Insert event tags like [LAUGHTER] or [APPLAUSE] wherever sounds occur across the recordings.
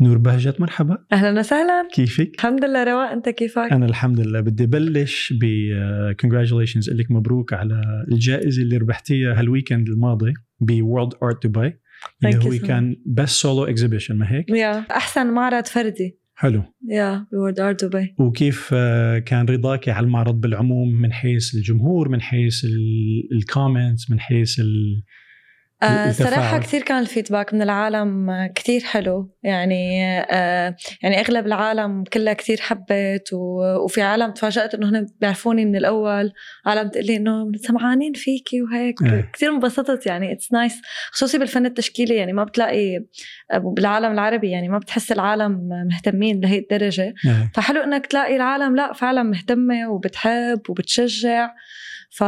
نور بهجت مرحبا. أهلا وسهلا. كيفك؟ الحمد لله رواق أنت كيفك؟ أنا الحمد لله. بدي بلش ب congratulations لك مبروك على الجائزة اللي ربحتيها هال weekend الماضي ب World Art Dubai اللي هو so كان بس solo exhibition ما هيك؟ يا أحسن معرض فردي. حلو. يا World Art Dubai وكيف آه، كان رضاك على المعرض بالعموم من حيث الجمهور من حيث ال comments من حيث ال آه. صراحة كثير كان ال feedback من العالم كثير حلو. يعني آه يعني أغلب العالم كلها كثير حبت وفي عالم تفاجأت إنه هن بيعرفوني من الأول. عالم تقول لي إنه سمعانين فيكي وهيك. إيه. كثير انبسطت. يعني it's nice خصوصي بالفن التشكيلي يعني ما بتلاقي آه، بالعالم العربي يعني ما بتحس العالم مهتمين لهي الدرجة. آه. فحلو إنك تلاقي العالم لا فعلا مهتمة وبتحب وبتشجع. ف...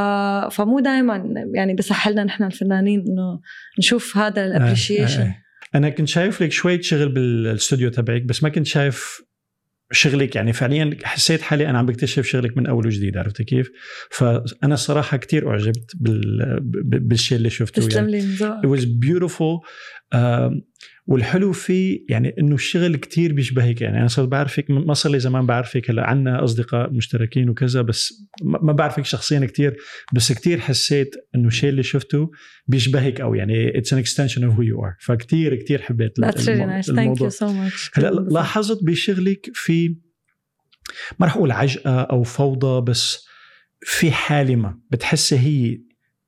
فمو دائما يعني بسهلنا نحن الفنانين إنه نشوف هذا آه، الابريشيشن آه. أنا كنت شايف لك شوية شغل بالاستوديو تبعك بس ما كنت شايف شغلك يعني فعليا حسيت حالي أنا عم بكتشف شغلك من أول وجديد عرفت كيف؟ فأنا الصراحه كتير أعجبت بال... بالشيء اللي شفته تسلم يعني. لي من ذوقك It was beautiful um, والحلو فيه يعني إنه الشغل كتير بيشبهك يعني أنا صرت بعرفك ما صار لي زمان بعرفك هلأ عنا أصدقاء مشتركين وكذا بس ما ما بعرفك شخصيا كتير بس كتير حسيت إنه الشيء اللي شفته بيشبهك أو يعني it's an extension of who you are. فكتير كتير حبيت That's really nice. Thank الموضوع. you so much. هلأ لاحظت بشغلك في ما رح أقول عجقة أو فوضى بس في حالمة بتحسي هي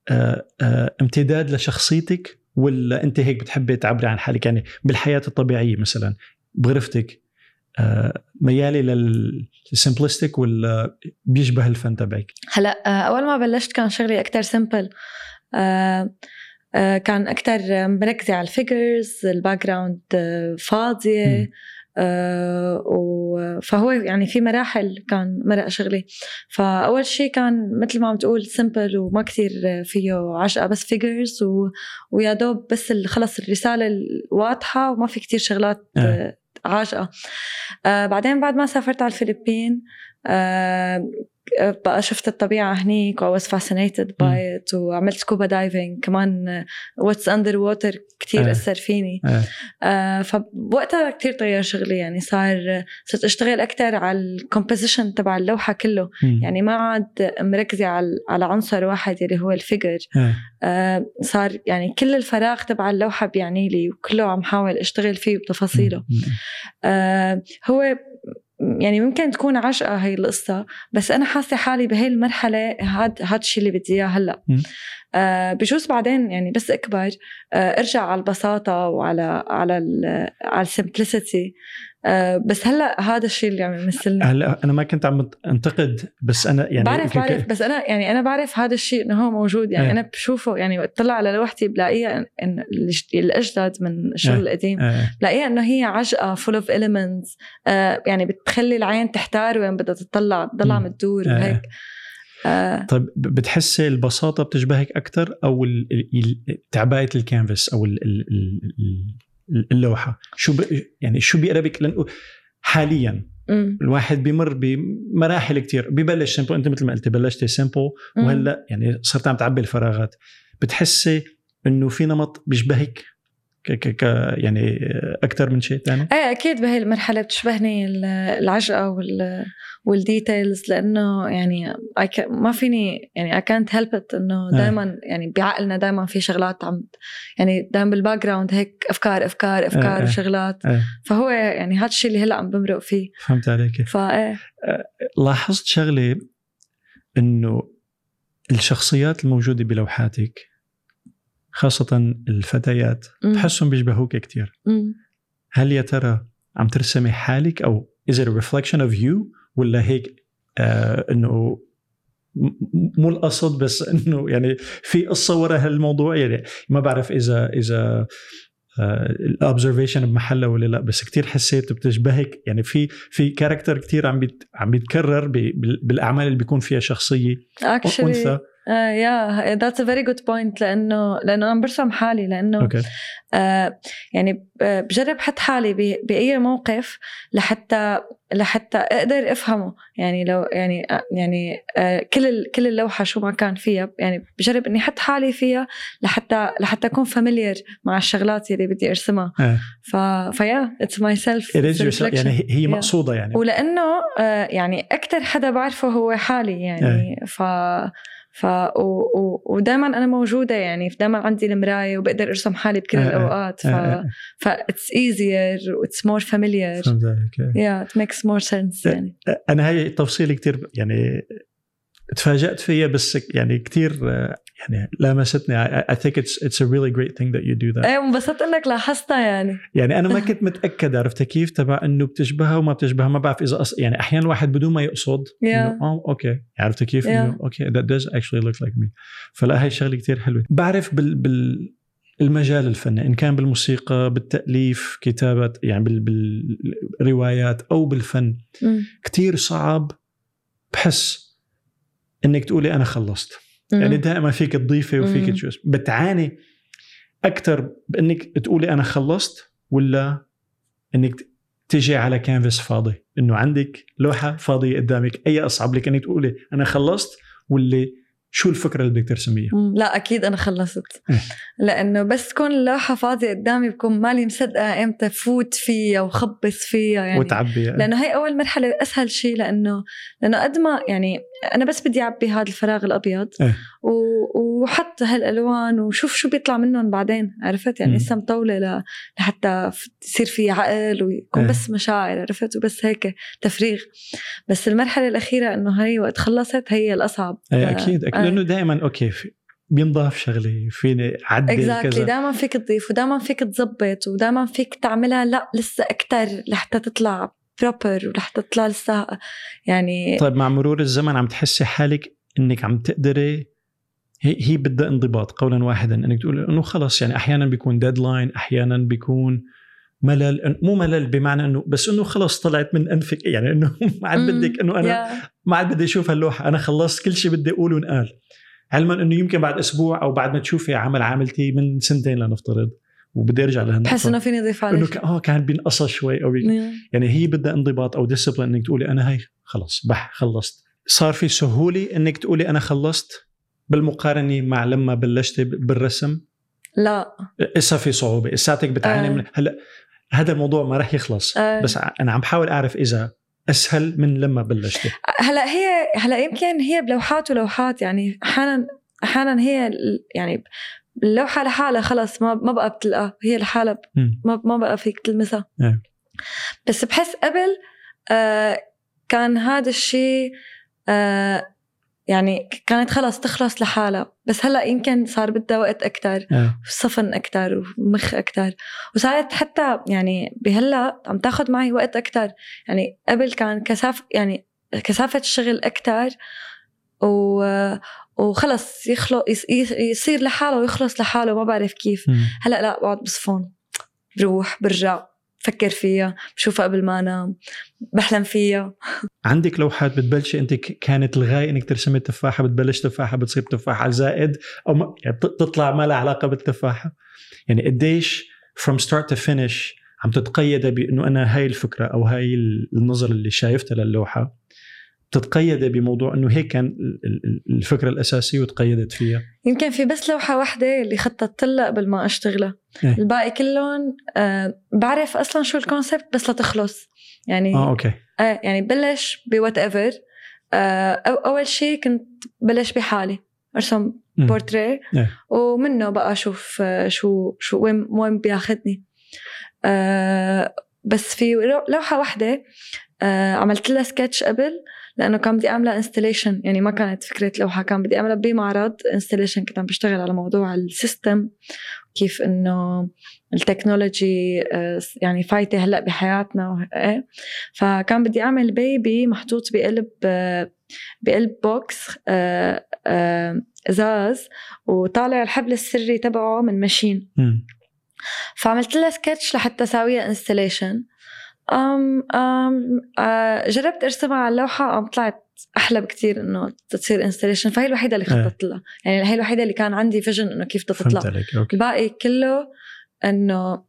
آه، آه، امتداد لشخصيتك؟ ولا أنت هيك بتحبي تعبري عن حالك يعني بالحياة الطبيعية مثلا بغرفتك آه، ميالي لل simplistic ولا بيشبه الفن تبعك؟ هلأ آه، أول ما بلشت كان شغلي أكثر simple كان أكثر مركزة على ال figures ال background فاضية مم. آه، فهو يعني في مراحل كان مرق شغلي فأول شيء كان مثل ما عم تقول simple وما كثير فيه عجقه بس figures و... ويا دوب بس خلص الرسالة الواضحة وما في كثير شغلات آه. عجقه آه بعدين بعد ما سافرت على الفلبين آه بقى شفت الطبيعة هنيك I was fascinated by it وعملت scuba diving كمان و it's underwater كثير آه. أثر فيني آه. آه فوقتها كتير تغير شغلي يعني صار صرت أشتغل أكثر على ال composition تبع اللوحة كله مم. يعني ما عاد مركزة على على عنصر واحد اللي هو ال figure آه. آه صار يعني كل الفراغ تبع اللوحة بيعني لي وكله عم حاول أشتغل فيه بتفاصيله. آه هو يعني ممكن تكون عجقه هي القصة بس أنا حاسة حالي بهي المرحلة هاد هاد الشيء اللي بدي إياه هلأ. آه بجوز بعدين يعني بس أكبر آه أرجع على البساطة وعلى على ال على السمبلسيتي آه بس هلا هذا الشيء اللي عم يمثلني هلا أنا ما كنت عم أنتقد بس أنا يعني بعرف بعرف بس أنا يعني أنا بعرف هذا الشيء إنه هو موجود يعني إيه. أنا بشوفه يعني بطلع على لوحتي بلاقيها ان الاجدد من الشغل إيه. القديم آه. بلاقيها إنه هي عجقة full of elements يعني بتخلي العين تحتار وين بدها تطلع تضل عم. تدور آه. وهيك آه طيب بتحسي البساطة بتشبهك أكثر أو تعبايه الكانفاس أو ال- ال- ال- ال- اللوحة. شو ب... يعني شو بيقربك لأنه حاليا أمم، الواحد بيمر بمراحل كتير. ببلش simple أنت مثل ما قلتي بلشتي أمم. وهلأ يعني صرت عم تعبي الفراغات. بتحسي إنه في نمط بيشبهك؟ ك ك ك يعني أكثر من شيء ثاني إيه أكيد بهي المرحلة بتشبهني ال- العجقة وال وال details لأنه يعني ما فيني يعني اي كانت هيلب ات إنه إيه. دائما يعني بعقلنا دائما في شغلات عم يعني دائما بال background هيك أفكار أفكار إيه، أفكار. وشغلات إيه. فهو يعني هذا الشيء اللي هلأ عم بمرق فيه فهمت عليك فايه لاحظت شغلة إنه الشخصيات الموجودة بلوحاتك خاصة الفتيات بحسهم بيشبهوك كتير. أمم. هل يا ترى عم ترسمي حالك أو is it a reflection of you ولا هيك آه إنه مو القصد بس [LAUGHS] إنه يعني في قصة ورا هالموضوع؟ يعني ما بعرف إذا إذا ال observation بمحله ولا لا بس كتير حسيت بتشبهك. يعني في في character كتير عم بيت عم بيتكرر بالأعمال اللي بيكون فيها شخصية Actually أنثى. yeah that's a very good point لأنه لأنه أنا برسم حالي لأنه أوكي آه يعني ب- بجرب أحط حالي بأي موقف لحتى لحتى أقدر أفهمه. يعني لو يعني آه، يعني آه كل ال- كل اللوحة شو ما كان فيها يعني بجرب إني أحط حالي فيها لحتى لحتى أكون familiar مع الشغلات اللي بدي أرسمها. ف ف yeah it's myself. يعني هي-. مقصودة يعني. ولأنه آه، يعني أكثر حدا بعرفه هو حالي يعني. ف ف ودائما أنا موجودة يعني دائما عندي المراية وبقدر أرسم حالي بكل آه، آه. الأوقات ف آه، آه. ف it's easier و it's more familiar. yeah it makes more sense يعني أنا هاي التفصيل كتير يعني تفاجأت فيها بس يعني كتير يعني لامستني. I, think it's it's a really great thing that you do that. إيه انبسطت إنك لاحظتها يعني. يعني أنا ما [LAUGHS] كنت متأكد عرفت كيف؟ تبع إنه بتشبهها وما بتشبهها ما بعرف إذا أص... يعني أحيانا الواحد بدون ما يقصد Yeah. إنه آه أوكي. عرفت كيف؟ Yeah. إنه أوكي that does actually look like me. فلا هاي شغله كتير حلوة. بعرف بال, بال المجال الفني إن كان بالموسيقى بالتأليف كتابة يعني بال... بالروايات أو بالفن. مم. كتير صعب بحس إنك تقولي أنا خلصت يعني مم. دائما فيك تضيفي وفيك. تشوز بتعاني أكثر بإنك تقولي أنا خلصت ولا إنك تجي على كانفاس فاضي إنه عندك لوحة فاضية قدامك أي أصعب لك إنك تقولي أنا خلصت واللي شو الفكرة اللي بدك ترسميها. لا أكيد أنا خلصت إيه. لأنه بس تكون اللوحه فاضية قدامي بكون مالي مصدقة إمتى فوت فيها وخبص فيها يعني وتعبي لأنه هي أول مرحلة أسهل شيء لأنه لأنه قد ما يعني أنا بس بدي أعبي هذا الفراغ الأبيض إيه. وحط هالألوان وشوف شو بيطلع منهم بعدين عرفت يعني. لسه مطوله ل- لحتى يصير في عقل ويكون إيه. بس مشاعر عرفت وبس هيك تفريغ بس المرحلة الأخيرة إنه هي وقت خلصت هي الأصعب إيه أكيد أكيد آه. لأنه دائما أوكي في بينضاف شغله فيني أعدل exactly كذا دائما فيك تضيف ودائما فيك تظبط ودائما فيك تعملها لأ لسه أكثر لحتى تطلع proper ولحتى تطلع لسه يعني طيب مع مرور الزمن عم تحسي حالك إنك عم تقدري هي هي بدها انضباط قولا واحدا إنك تقول إنه خلص يعني أحيانا بيكون deadline أحيانا بيكون ملل مو ملل بمعنى إنه بس إنه خلص طلعت من أنفك يعني إنه [LAUGHS] ما عاد. بدك إنه أنا ما عاد بدي أشوف هاللوحة أنا خلصت كل شيء بدي أقوله انقال. علما إنه يمكن بعد أسبوع أو بعد ما تشوفي عمل عاملتي من سنتين لنفترض. وبدي ارجع لهالنقطة. بحس إنه فيني أضيف إنه عليه ك- آه كان بينقصها شوي أو يا. يعني هي بدها انضباط أو ديسبلين إنك تقولي أنا هي خلص بح خلصت. صار في سهولة إنك تقولي أنا خلصت بالمقارنة مع لما بلشتي بالرسم؟ لا. اسا في صعوبة اساتك بتعاني آه. من هلأ هذا الموضوع ما راح يخلص. آه. بس أنا عم بحاول أعرف إذا أسهل من لما بلشتي. هلأ هي هلأ يمكن هي بلوحات ولوحات يعني أحيانا أحيانا هي يعني اللوحه لحالها خلص ما ما بقى بتلقى هي لحالها. ما ما بقى فيك تلمسها إيه. بس بحس قبل آه كان هذا الشيء آه يعني كانت خلص تخلص لحالها بس هلأ يمكن صار بدها وقت أكثر آه. صفن أكثر ومخ أكثر وصارت حتى يعني بهلأ عم تاخذ معي وقت أكثر يعني قبل كان كثافه يعني كثافة الشغل أكثر و وخلص يخلق يص- يصير لحاله ويخلص لحاله ما بعرف كيف. مم. هلأ لا بقعد بصفون بروح برجع بفكر فيها بشوفها قبل ما أنام بحلم فيها. [LAUGHS] عندك لوحات بتبلشي أنت كانت الغاية إنك ترسمي تفاحه بتبلش تفاحة بتصير تفاحة زائد أو ما يعني تطلع ما لها علاقة بالتفاحة. يعني قديش from start to finish عم تتقيد بأنه أنا هاي الفكرة أو هاي ال- النظر اللي شايفتها للوحة؟ بتتقيد بموضوع إنه هيك كان ال- ال- الفكرة الأساسية وتقيدت فيها. يمكن في بس لوحة واحدة اللي خططت لها قبل ما أشتغلها. إيه. الباقي كلهم آه بعرف أصلا شو ال concept بس لتخلص. يعني آه أوكي. آه يعني بلش ب whatever آه أو أول شيء كنت بلش بحالي. أرسم. بورتريه إيه. ومنه بقى أشوف آه، شو شو وين وين بياخذني آه بس في لو- لوحة واحدة آه عملت لها سكتش قبل. لأنه كان بدي أعملها installation يعني ما كانت فكرة لوحة كان بدي أعملها بمعرض installation كنت عم بشتغل على موضوع ال system كيف إنه التكنولوجي آه، يعني فايتة هلأ بحياتنا إيه. فكان بدي أعمل baby محطوط بقلب آه، بقلب box آه، إزاز وطالع الحبل السري تبعه من machine. فعملت لها سكتش لحتى اسويها installation أم أم جربت أرسمها على اللوحة قام طلعت أحلى بكتير إنه تصير installation فهي الوحيدة اللي إيه. خططت لها. يعني هي الوحيدة اللي كان عندي vision إنه كيف تطلع. الباقي كله إنه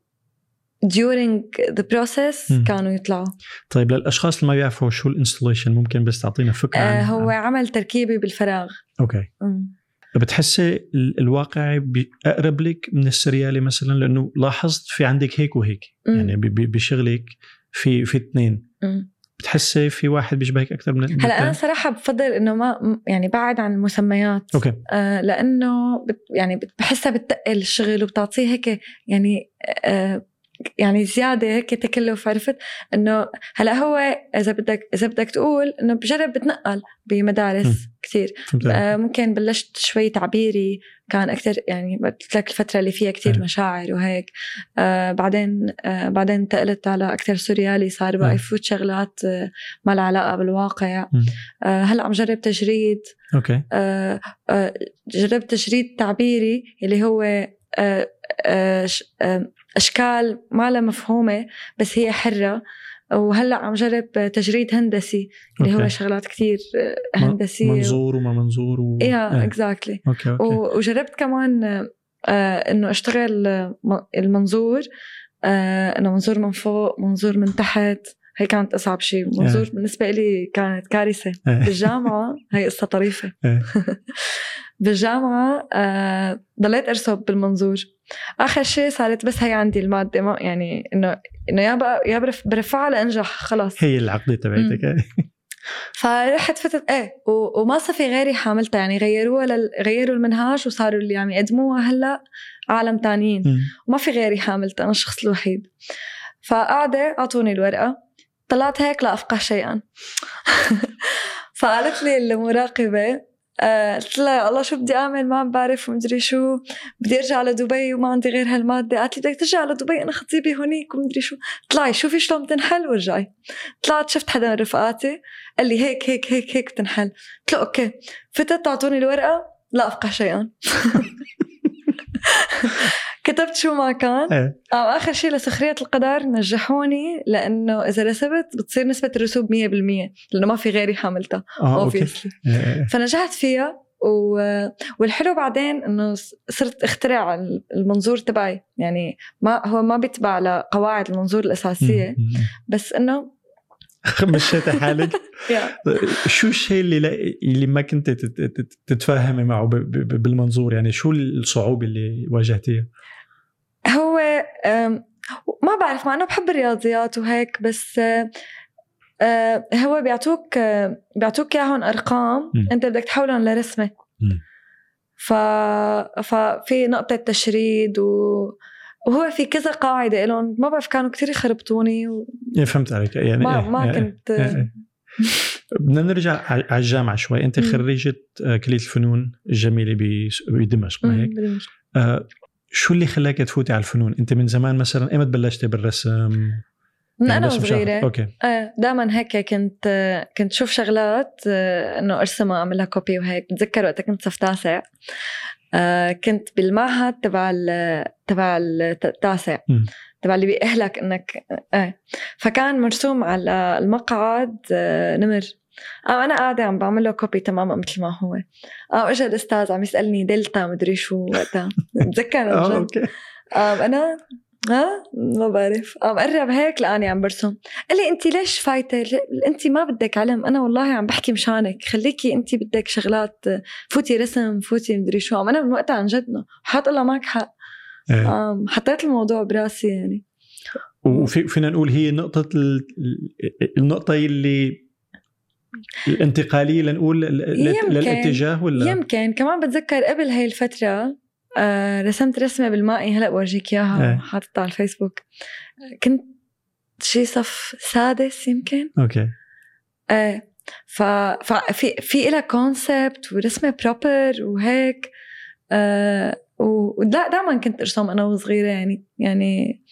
during the process مم. كانوا يطلعوا. طيب للأشخاص اللي ما بيعرفوا شو ال installation ممكن بس تعطينا فكرة آه هو عن- عمل تركيبي بالفراغ. okay. مم. بتحسي ال- الواقعي بي- اقرب لك من السريالي مثلا؟ لأنه لاحظت في عندك هيك وهيك. مم. يعني بشغلك في في اثنين. بتحسي في واحد بيشبهك أكثر من هلأ أنا؟ صراحة بفضل إنه ما يعني بعد عن المسميات okay آه لأنه بت يعني بحسها بتقل الشغل وبتعطيه هيك يعني آه يعني زيادة هيك تكلف عرفت إنه هلأ هو إذا بدك إذا بدك تقول إنه بجرب بتنقل بمدارس. كثير. آه ممكن بلشت شوي تعبيري كان أكثر يعني قلت لك الفترة اللي فيها كثير. مشاعر وهيك آه بعدين آه بعدين انتقلت على أكثر سوريالي صار بقى. يفوت شغلات آه ما لها علاقة بالواقع. آه هلأ عم جرب تجريد أوكي آه، آه، جربت تجريد تعبيري اللي هو آه، آه، آه، أشكال ما لها مفهومة بس هي حرة وهلأ عم جرب تجريد هندسي اللي هو okay. شغلات كثير هندسية منظور وما منظور و... yeah إيه. exactly okay okay وجربت كمان آه، إنه أشتغل المنظور آه، إنه منظور من فوق منظور من تحت هي كانت أصعب شيء منظور إيه. بالنسبة لي كانت كارثة إيه. بالجامعة هي قصة طريفة إيه. [LAUGHS] بالجامعة آه ضليت ارسم بالمنظور. آخر شيء صارت بس هي عندي المادة ما يعني انه إنه يا بقى يا برف برفعها لأنجح خلاص هي العقدة تبعتك. فرحت فتت إيه وما صار في غيري حاملتها يعني غيروها لل... غيروا المنهاج وصاروا اللي عم يقدموها هلأ عالم تانيين. وما في غيري حاملتها أنا الشخص الوحيد. فقاعدة أعطوني الورقة طلعت هيك لا أفقه شيئا. [LAUGHS] فقالت لي المراقبة قلت لها الله شو بدي أعمل؟ ما بعرف ومدري شو. بدي أرجع على دبي وما عندي غير هالمادة. قالت لي بدك ترجع على دبي؟ أنا خطيبي هونيك ومدري شو. طلعي شوفي شلون بتنحل وارجعي. طلعت شفت حدا من رفقاتي. قال لي هيك هيك هيك هيك بتنحل قلت له okay. فتت تعطوني الورقة؟ لا أفقه شيئا. [LAUGHS] كتبت شو ما كان إيه. أو آخر شيء لسخرية القدر نجحوني لأنه إذا رسبت بتصير نسبة الرسوب 100% لأنه ما في غيري حاملتها obviously إيه، إيه. فنجحت فيها و... والحلو بعدين إنه صرت اخترع المنظور تبعي يعني ما هو ما بيتبع لقواعد المنظور الأساسية. بس إنه [LAUGHS] مشيتي حالك [LAUGHS] شو الشيء اللي لا اللي ما كنت تت- تت- تتفاهمي معه بالمنظور يعني شو الصعوبة اللي واجهتيها؟ ما بعرف مع إنه بحب الرياضيات وهيك بس آه، آه، هو بيعطوك بيعطوك إياهم أرقام مم. أنت بدك تحولهم لرسمه. ف... ففي نقطة تشريد و... وهو في كذا قاعدة لهم ما بعرف كانوا كتير يخربطوني وما إيه، فهمت عليك يعني إيه، ما إيه، كنت إيه، إيه. [LAUGHS] بدنا نرجع على الجامعة شوي أنت مم. خريجة آه، كلية الفنون الجميلة بس- بدمشق ما هيك؟ آه، شو اللي خلاك تفوتي على الفنون؟ أنت من زمان مثلا إمتى بلشتي بالرسم؟ من يعني أنا. وصغيرة okay إيه دائما هيك كنت كنت شوف شغلات آه، إنه أرسمها اعمل لها copy وهيك بتذكر وقت كنت صف تاسع آه، كنت بالمعهد تبع ال تبع التاسع. تبع اللي بيأهلك إنك إيه فكان مرسوم على المقعد آه، نمر آه أنا قاعدة عم بعمل له copy تماما مثل ما هو. آه اجى الأستاذ عم يسألني دلتا مدري شو وقتها. بتذكر عن [LAUGHS] آه جد. okay. آه أنا؟ ها؟ ما بعرف. عم قرب هيك لأني عم برسم. قال لي انت ليش فايتة؟ انت ما بدك علم. أنا والله عم بحكي مشانك. خليكي انت بدك شغلات فوتي رسم فوتي مدري شو. عم أنا من وقتها عن جدنا حاط الله معك حق. إيه. حطيت الموضوع براسي يعني. وفي فينا نقول هي نقطة ال- ال- النقطة اللي الانتقالية لنقول يمكن. للاتجاه ولا؟ يمكن. كمان بتذكر قبل هاي الفترة آه رسمت رسمة بالمائي هلأ بورجيك إيه. اياها حاطتها على الفيسبوك. كنت شي صف سادس يمكن. okay. إيه. ف... ففي في لها concept ورسمة proper وهيك آه ولا دائما كنت أرسم أنا وصغيرة يعني يعني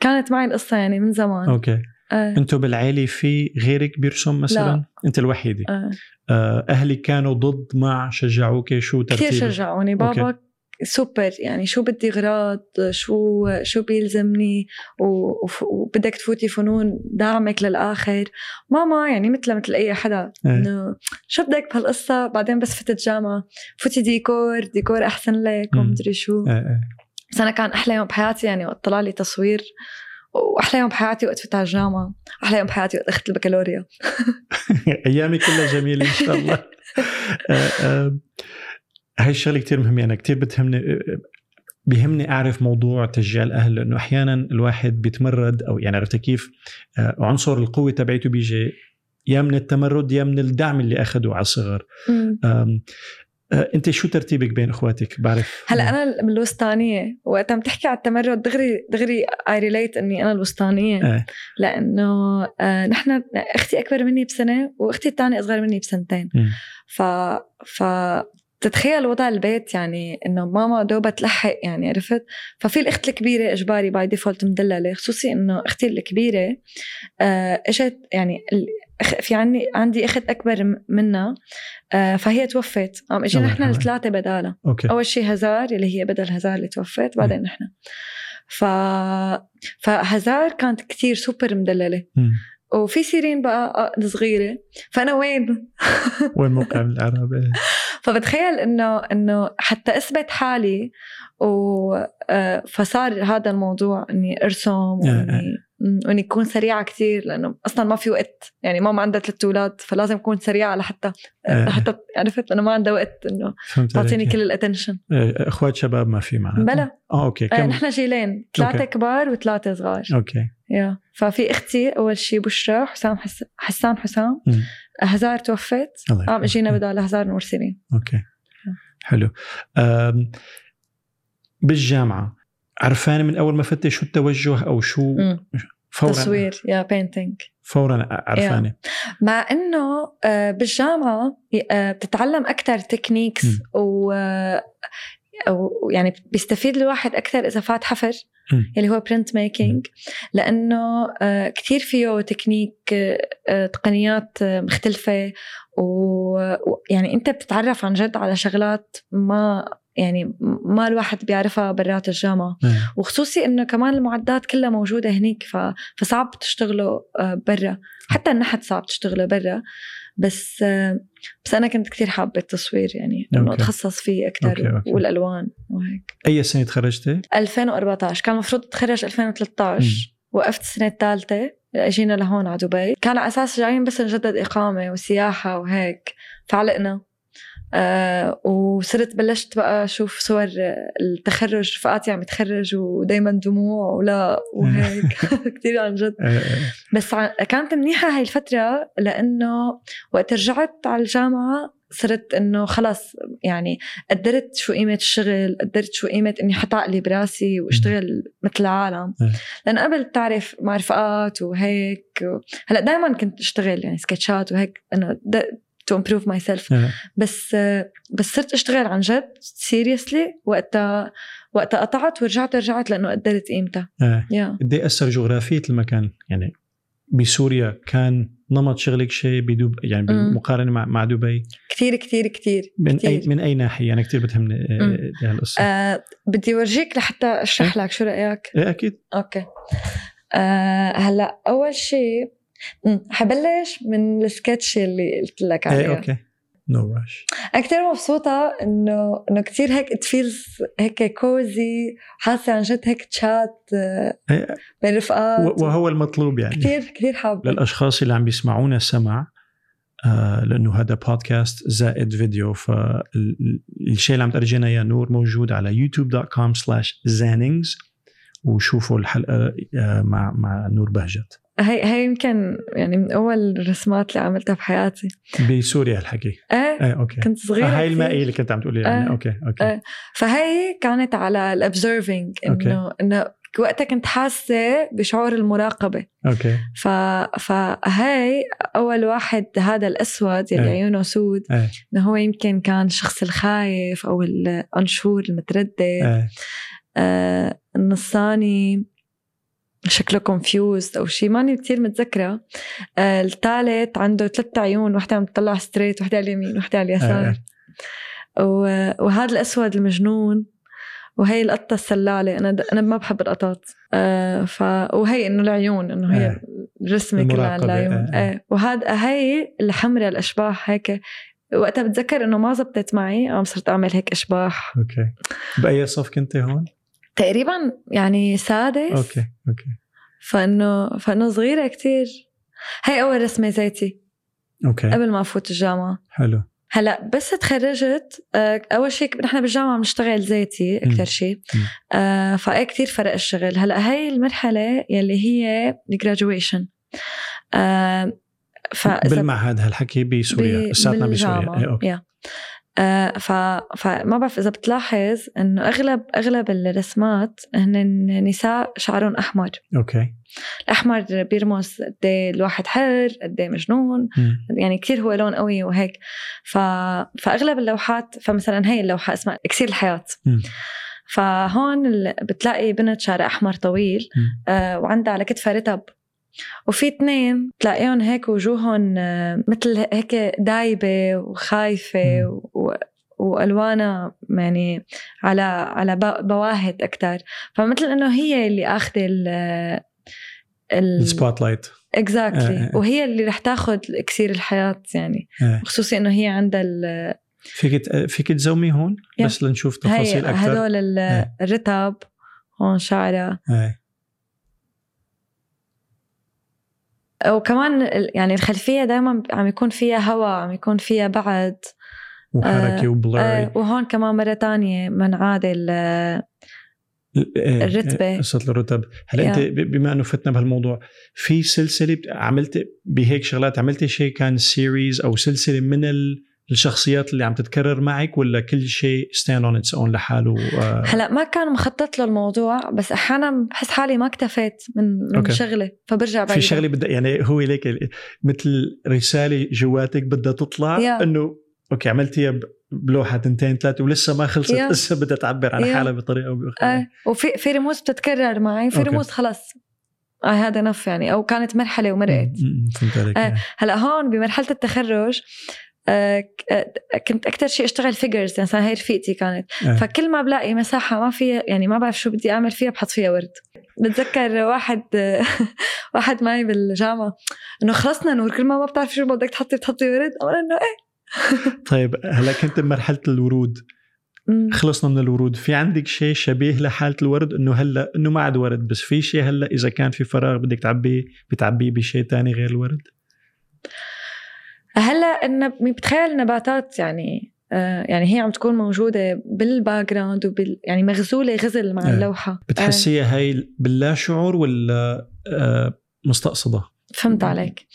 كانت معي القصة يعني من زمان. okay. آه أنتم بالعائلة في غيرك بيرسم مثلا؟ لا. أنت الوحيدة آه آه، اهلك كانوا ضد مع شجعوك شو ترتيب كثير شجعوني okay. بابا سوبر يعني شو بدي غراض شو شو بيلزمني وبدك تفوتي فنون دعمك للآخر ماما يعني مثل مثل أي حدا إيه. إنه شو بدك بهالقصة بعدين بس فتت جامعة فوتي ديكور ديكور أحسن لك. ومدري شو إيه، إيه. بس أنا كان أحلى يوم بحياتي يعني وقت طلع لي تصوير وأحلى يوم بحياتي وقت فتت على الجامعة. أحلى يوم بحياتي وقت اخذت البكالوريا. [LAUGHS] أيامي كلها جميلة إن شاء الله. [LAUGHS] آه، آه، هاي الشغلة كتير مهمة. أنا كتير بتهمني آه، بيهمني أعرف موضوع تشجيع الأهل لأنه أحيانا الواحد بيتمرد أو يعني عرفت كيف؟ عنصر القوة تبعته بيجي يا من التمرد يا من الدعم اللي اخذه على الصغر. انت شو ترتيبك بين اخواتك؟ بعرف. هلا أنا من الوسطانية وقت عم تحكي على التمرد دغري دغري I relate إني أنا الوسطانية. إيه. لأنه آه نحن أختي أكبر مني بسنة وأختي الثانية أصغر مني بسنتين. ف ف تتخيل وضع البيت يعني إنه ماما دوبها تلحق يعني عرفت؟ ففي الأخت الكبيرة إجباري by default مدللة خصوصي إنه أختي الكبيرة آه إجت يعني في عندي عندي أخت أكبر منها آه فهي توفت. قام اجينا نحن. الثلاثة بدالها. أول شيء هزار اللي هي بدل هزار اللي توفت بعدين نحن. ف فهزار كانت كثير سوبر مدللة. وفي سيرين بقى آه، صغيرة. فأنا وين؟ [LAUGHS] وين موقع من الإعراب؟ إيه. فبتخيل إنه إنه حتى أثبت حالي و آه، فصار هذا الموضوع إني أرسم وإني واني اكون سريعة كثير لأنه أصلا ما في وقت. يعني ماما عندها ثلاث أولاد فلازم اكون سريعة لحتى آه. لحتى عرفت؟ انه ما عندها وقت إنه تعطيني عليك. كل ال attention إيه، إخوات شباب ما في معناتها. بلا. آه okay آه كم نحن جيلين ثلاثة. كبار وثلاثة صغار. okay. yeah. ففي أختي أول شيء بشرى حسام حس... حسان حسام. مم. هزار توفت قام. اجينا بدال هزار نور سيرين okay. حلو. أم، بالجامعة عرفانة من أول ما فتتي شو التوجه أو شو مم. فورا. تصوير yeah painting فورا عرفانة. مع إنه آه، بالجامعة آه، بتتعلم أكثر techniques. و آه، أو يعني بيستفيد الواحد أكثر إذا فات حفر مم. اللي هو print making لأنه كثير فيه تكنيك تقنيات مختلفة ويعني أنت بتتعرف عن جد على شغلات ما يعني ما الواحد بيعرفها برات الجامعة. إيه. وخصوصي إنه كمان المعدات كلها موجودة هنيك ف... فصعب تشتغلوا آه، برا. حتى النحت صعب تشتغله برا. بس آه، بس أنا كنت كثير حابة التصوير يعني إنه. أتخصص فيه أكثر. والألوان وهيك. أي سنة تخرجتي؟ 2014 كان المفروض اتخرج 2013 وقفت السنة الثالثة. اجينا لهون على دبي. كان على أساس جايين بس نجدد إقامة وسياحة وهيك. فعلقنا. آه وصرت بلشت بقى أشوف صور التخرج رفقاتي عم يتخرج ودائما دموع ولا وهيك [LAUGHS] [LAUGHS] كثير عن جد إيه، إيه. بس كانت منيحة هاي الفترة لأنه وقت رجعت على الجامعة صرت إنه خلص يعني قدرت شو قيمة الشغل قدرت شو قيمة إني حط عقلي براسي وأشتغل مثل العالم إيه. لأن قبل بتعرف مع رفقات وهيك و... هلأ دائما كنت أشتغل يعني سكتشات وهيك إنه to improve myself. بس بس صرت أشتغل عن جد seriously وقتها وقتها قطعت ورجعت رجعت لأنه قدرت قيمتها قد إيه أثر جغرافية المكان؟ يعني بسوريا كان نمط شغلك شيء بدب يعني. بالمقارنة مع مع دبي كثير كثير كثير من كتير. اي من أي ناحية؟ أنا كثير بتهمني آه، مم. دي هالقصه آه بدي ورجيك لحتى أشرح لك شو رأيك إيه أكيد okay آه هلأ أول شيء حبلش من السكتش اللي قلت لك عليه إيه okay. no rush أنا كثير مبسوطة انه إنه كثير هيك it feels هيك cozy حاسة عن جد هيك تشات. بين رفقات وهو المطلوب يعني. كثير كثير حابة. للأشخاص اللي عم بيسمعونا سمع آه لأنه هذا بودكاست زائد فيديو فالشيء اللي عم ترجينا يا نور موجود على youtube.com slash zannings وشوفوا الحلقة آه مع مع نور بهجت. هي هي يمكن يعني من أول الرسمات اللي عملتها بحياتي بسوريا الحكي إيه إيه okay كنت صغيرة آه هاي. المائية اللي كنت عم تقولي يعني آه. أوكي أوكي آه. فهي كانت على ال observing. إنه إنه وقتها كنت حاسة بشعور المراقبة okay ف... فهي أول واحد هذا الأسود يلي إيه. عيونه سود إيه إنه هو يمكن كان الشخص الخايف أو ال unsure المتردد إيه آه النصاني شكله confused أو شيء ماني كثير متذكرة آه الثالث عنده ثلاث عيون وحدة عم تطلع straight وحدة على اليمين وحدة على اليسار إيه. و- وهذا الأسود المجنون وهي القطة السلالة أنا د... أنا ما بحب القطط آه ف وهي إنه العيون إنه هي آه. كلها المراقبة، العيون آه، آه. آه. وهذا هي الحمراء الأشباح هيك وقتها بتذكر إنه ما زبطت معي قام صرت أعمل هيك أشباح okay بأي صف كنت هون؟ تقريبا يعني سادس. أوكي أوكي. فإنه فإنه صغيرة كتير. هي أول رسمة زيتي okay. قبل ما أفوت الجامعة. حلو. هلأ بس تخرجت آه، أول شيء نحن بالجامعة بنشتغل زيتي. أكثر شيء. آه فايه كثير فرق الشغل. هلأ هي المرحلة يلي هي الجراجويشن آه فاذا بالمعهد هالحكي بسوريا لساتنا بسوريا. إيه، okay. yeah. آه ف... فما بعرف إذا بتلاحظ إنه اغلب أغلب الرسمات هن نساء شعرهم أحمر okay الأحمر بيرمز قد إيه الواحد حر قد إيه مجنون مم. يعني كتير هو لون قوي وهيك ف... فأغلب اللوحات فمثلا هي اللوحة اسمها إكسير الحياة مم. فهون بتلاقي بنت شعرها أحمر طويل. آه وعندها على كتفها رتب وفي اثنين تلاقيهم هيك وجوههم آه مثل هيك دايبة وخايفة. و... والوانها يعني على على بواهت أكثر فمثل إنه هي اللي آخذة ال ال ال spotlight exactly آه، آه. وهي اللي رح تاخذ اكسير الحياة يعني آه. خصوصي إنه هي عندها ال- فيك فيك ت zoomي هون yeah. بس لنشوف تفاصيل أكثر هدول إيه. الرتب هون شعرها إيه. وكمان يعني الخلفية دائما عم يكون فيها هواء عم يكون فيها بعد وحركة آه، وبلوري وهون كمان مرة تانية منعادل الرتبة. قصة الرتب هلا. أنت بما إنه فتنا بهالموضوع في سلسلة عملت بهيك شغلات عملتي شيء كان series أو سلسلة من ال- الشخصيات اللي عم تتكرر معك ولا كل شيء stand on its own لحاله آه، هلا ما كان مخطط له الموضوع بس أحيانا بحس حالي ما اكتفيت من من okay. شغله فبرجع في بعيد شغلة بدها يعني هو ليك مثل رسالة جواتك بدها تطلع yeah. إنه okay عملتيها بلوحة تنتين ثلاثة ولسه ما خلصت yeah. لسه بدها تعبر عن yeah. حالها بطريقة أو بأخرى إيه وفي في رموز بتتكرر معي في okay. رموز خلص اي هذا enough يعني أو كانت مرحلة ومرقت فهمت عليك آه. آه. هلا هون بمرحلة التخرج آه، آه، كنت أكثر شيء أشتغل figures يعني مثلا هي رفيقتي كانت. آه. فكل ما بلاقي مساحة ما فيها يعني ما بعرف شو بدي أعمل فيها بحط فيها ورد. بتذكر واحد [LAUGHS] واحد معي بالجامعة إنه خلصنا نور كل ما ما بتعرفي شو بدك تحطي بتحطي ورد. أقول إنه إيه. [LAUGHS] طيب هلأ كنت بمرحلة الورود. خلصنا من الورود. في عندك شيء شبيه لحالة الورد؟ إنه هلأ إنه ما عاد ورد بس في شيء هلأ إذا كان في فراغ بدك تعبيه بتعبيه بشيء تاني غير الورد؟ هلا إن بتخيل النباتات يعني آه، يعني هي عم تكون موجودة بال background وبال يعني مغزولة غزل مع آه. اللوحة. بتحسيها هاي باللا شعور ولا آه مستقصدة؟ فهمت عليك.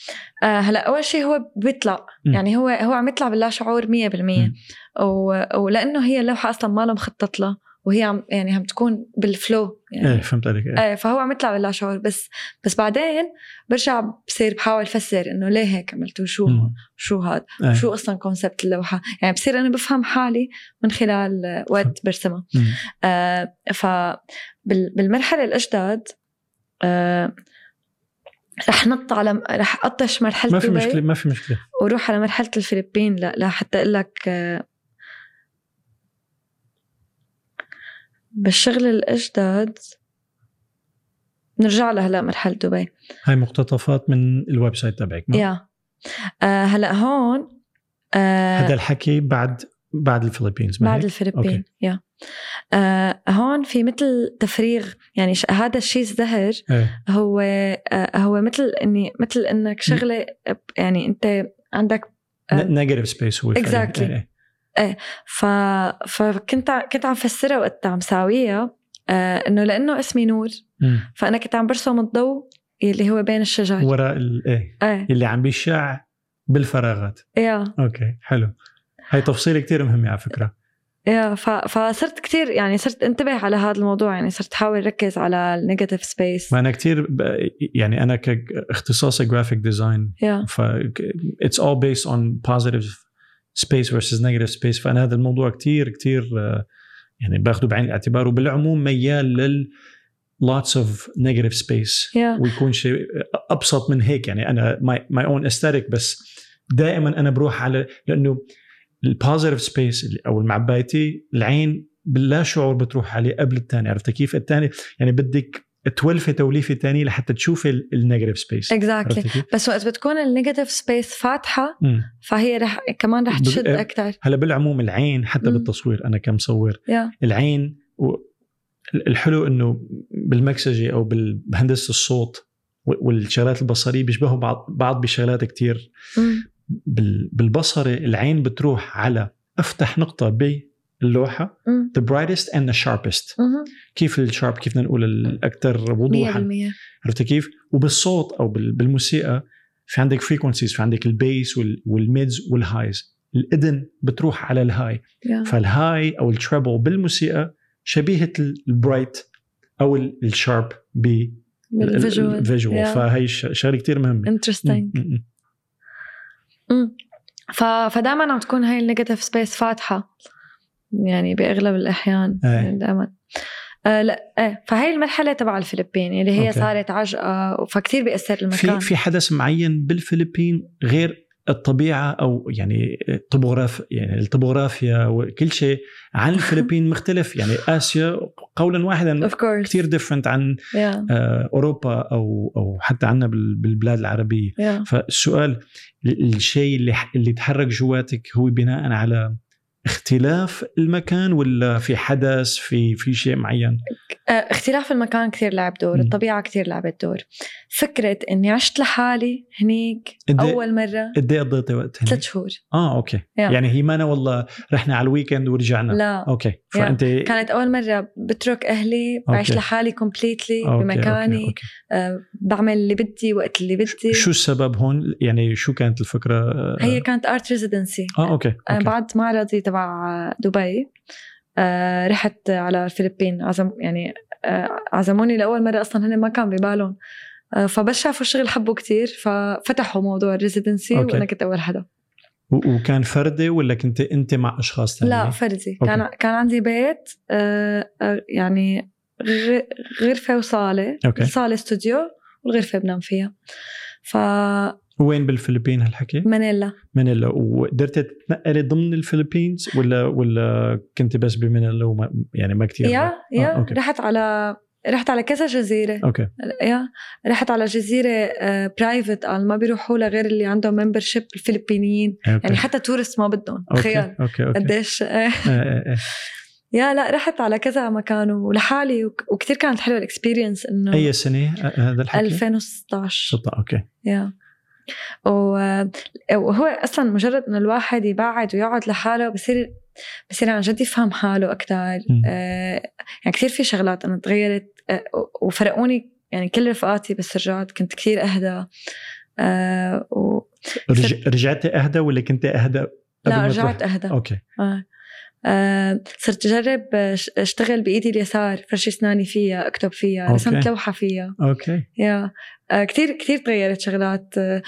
آه هلا أول شيء هو بيطلع. يعني هو هو عم يطلع باللا شعور 100% مم. و... ولأنه هي اللوحة أصلا ما لها مخطط لها وهي عم يعني عم تكون بال flow يعني. إيه فهمت عليك إيه. إيه فهو عم يطلع باللا شعور. بس بس بعدين برجع بصير بحاول افسر إنه ليه هيك عملتوا شو مم. شو هذا إيه. شو أصلا concept اللوحة؟ يعني بصير أنا بفهم حالي من خلال وقت برسمها. آه فبالمرحله الأجداد آه رح نط على رح أطش مرحلة ما في مشكلة ما في مشكلة. وروح على مرحلة الفلبين. لا لا حتى أقول لك آه، بالشغل الأجداد نرجع لها هلا مرحلة دبي هاي مقتطفات من الويب سايت تبعك ما؟ يا آه هلا هون آه هذا الحكي بعد بعد ال Philippines بعد؟ الفلبين. yeah آه هون في مثل تفريغ يعني ش- هذا الشيء الزهر إيه. هو آه هو مثل إني مثل إنك شغلة يعني أنت عندك. negative space هو. إيه. ف فكنت ع- كنت عم فسرها وقت عم ساويها آه إنه لأنه اسمي نور. مم. فأنا كنت عم برسم الضوء اللي هو بين الشجر. وراء ال- إيه. إيه. اللي عم بيشع بالفراغات. yeah. Okay حلو. هاي تفصيلة كتير مهمة على فكرة. yeah ف... فصرت كتير يعني صرت انتبه على هذا الموضوع يعني صرت احاول ركز على ال negative space ما أنا كتير ب... يعني أنا كاختصاصي graphic design ف it's all based on positive space versus negative space. فأنا هذا الموضوع كتير كتير آه، يعني باخده بعين الاعتبار. وبالعموم ميال لل lots of negative space. yeah ويكون شيء أبسط من هيك. يعني أنا my my own aesthetic بس دائما أنا بروح على لأنه ال positive space أو المعبايتي العين باللا شعور بتروح عليه قبل الثاني عرفت كيف؟ الثاني يعني بدك تولفي توليفه ثانية لحتى تشوفي ال negative space exactly بس وقت بتكون ال negative space فاتحة مم. فهي رح كمان رح تشد إيه. أكثر هلا بالعموم العين حتى مم. بالتصوير أنا كمصور yeah العين و- الحلو إنه بالمكساج أو بهندسه الصوت والشغلات البصرية بيشبهوا بعض بعض بشغلات. بال- بالبصري العين بتروح على أفتح نقطة باللوحه the brightest and the sharpest. مهم. كيف ال sharp؟ كيف بدنا نقول الاكثر وضوحا؟ عرفت كيف؟ وبالصوت أو بال- بالموسيقى في عندك frequencies في عندك ال bass وال- وال mids وال highs الاذن بتروح على ال high yeah. فال high أو ال treble بالموسيقى شبيهة ال bright أو ال- ال sharp بال visual Yeah. فهي شغلة كثير مهمة. Interesting. فدائما عم تكون هاي ال negative space فاتحة. يعني بأغلب الأحيان إيه. يعني دائما. آه لا إيه فهي المرحلة تبع الفلبين اللي هي okay. صارت عجقة فكتير بيأثر في المكان. في حدث معين بالفلبين غير الطبيعة أو يعني الطبوغراف يعني الطبوغرافيا وكل شيء عن [LAUGHS] الفلبين مختلف. يعني آسيا قولا واحدا كثير ديفرنت عن يا آه، أوروبا أو أو حتى عنا بال- بالبلاد العربية. يا فالسؤال ال- الشيء اللي اللي تحرك جواتك هو بناء على اختلاف المكان ولا في حدث في في شيء معين آه، اختلاف المكان كثير لعب دور مم. الطبيعة كثير لعبت دور فكرة إني عشت لحالي هنيك إيه- أول مرة قد إيه قضيتي وقت هناك؟ ثلاث شهور آه okay Yeah. يعني هي ما أنا والله رحنا على ال weekend ورجعنا لا okay فأنت كانت أول مرة بترك أهلي بعيش. لحالي completely بمكاني. آه، بعمل اللي بدي وقت اللي بدي. شو السبب هون؟ يعني شو كانت الفكرة؟ آه، هي كانت art residency آه okay, أنا okay. بعد معرضي تبع دبي آه، رحت على الفلبين. عزم يعني آه، عزموني لأول مرة أصلا هن ما كان ببالهم. آه، فبس شافوا الشغل حبوا كتير ففتحوا موضوع ال residency. وأنا كنت أول حدا. وكان فردي ولا كنت أنت مع أشخاص ثانيين؟ لا فردي. Okay. كان كان عندي بيت آه، آه، يعني غرفة وصالة. Okay. الصاله استوديو. والغرفه بنام فيها. فمانيلا وين بالفلبين هالحكي؟ مانيلا. وقدرت تتنقلي ضمن ال Philippines ولا ولا كنت بس بمانيلا وما يعني ما كثير yeah yeah. Okay. رحت على رحت على كذا جزيرة. Okay. Yeah. رحت على جزيرة private قال ما بيروحوا لها غير اللي عندهم membership الفلبينيين. Okay. يعني حتى tourist ما بدهم. تخيل. Okay okay. قديش yeah لا رحت على كذا مكان ولحالي وك- وكتير كانت حلوة ال experience إنه أي سنة هذا الحكي؟ 2016 ستة okay yeah وهو أصلا مجرد إنه الواحد يبعد ويقعد لحاله بصير بصير عن جد يفهم حاله أكثر. آه يعني كثير في شغلات أنا تغيرت آه وفرقوني يعني كل رفقاتي بس رجعت كنت كثير أهدى آه و... رج... رجعتي أهدى ولا كنت أهدى لا رجعت؟ أهدى أوكي آه. آه صرت أجرب أش- أشتغل بإيدي اليسار فرشي أسناني فيها أكتب فيها Okay. رسمت لوحة فيها okay yeah آه كثير كثير تغيرت شغلات آه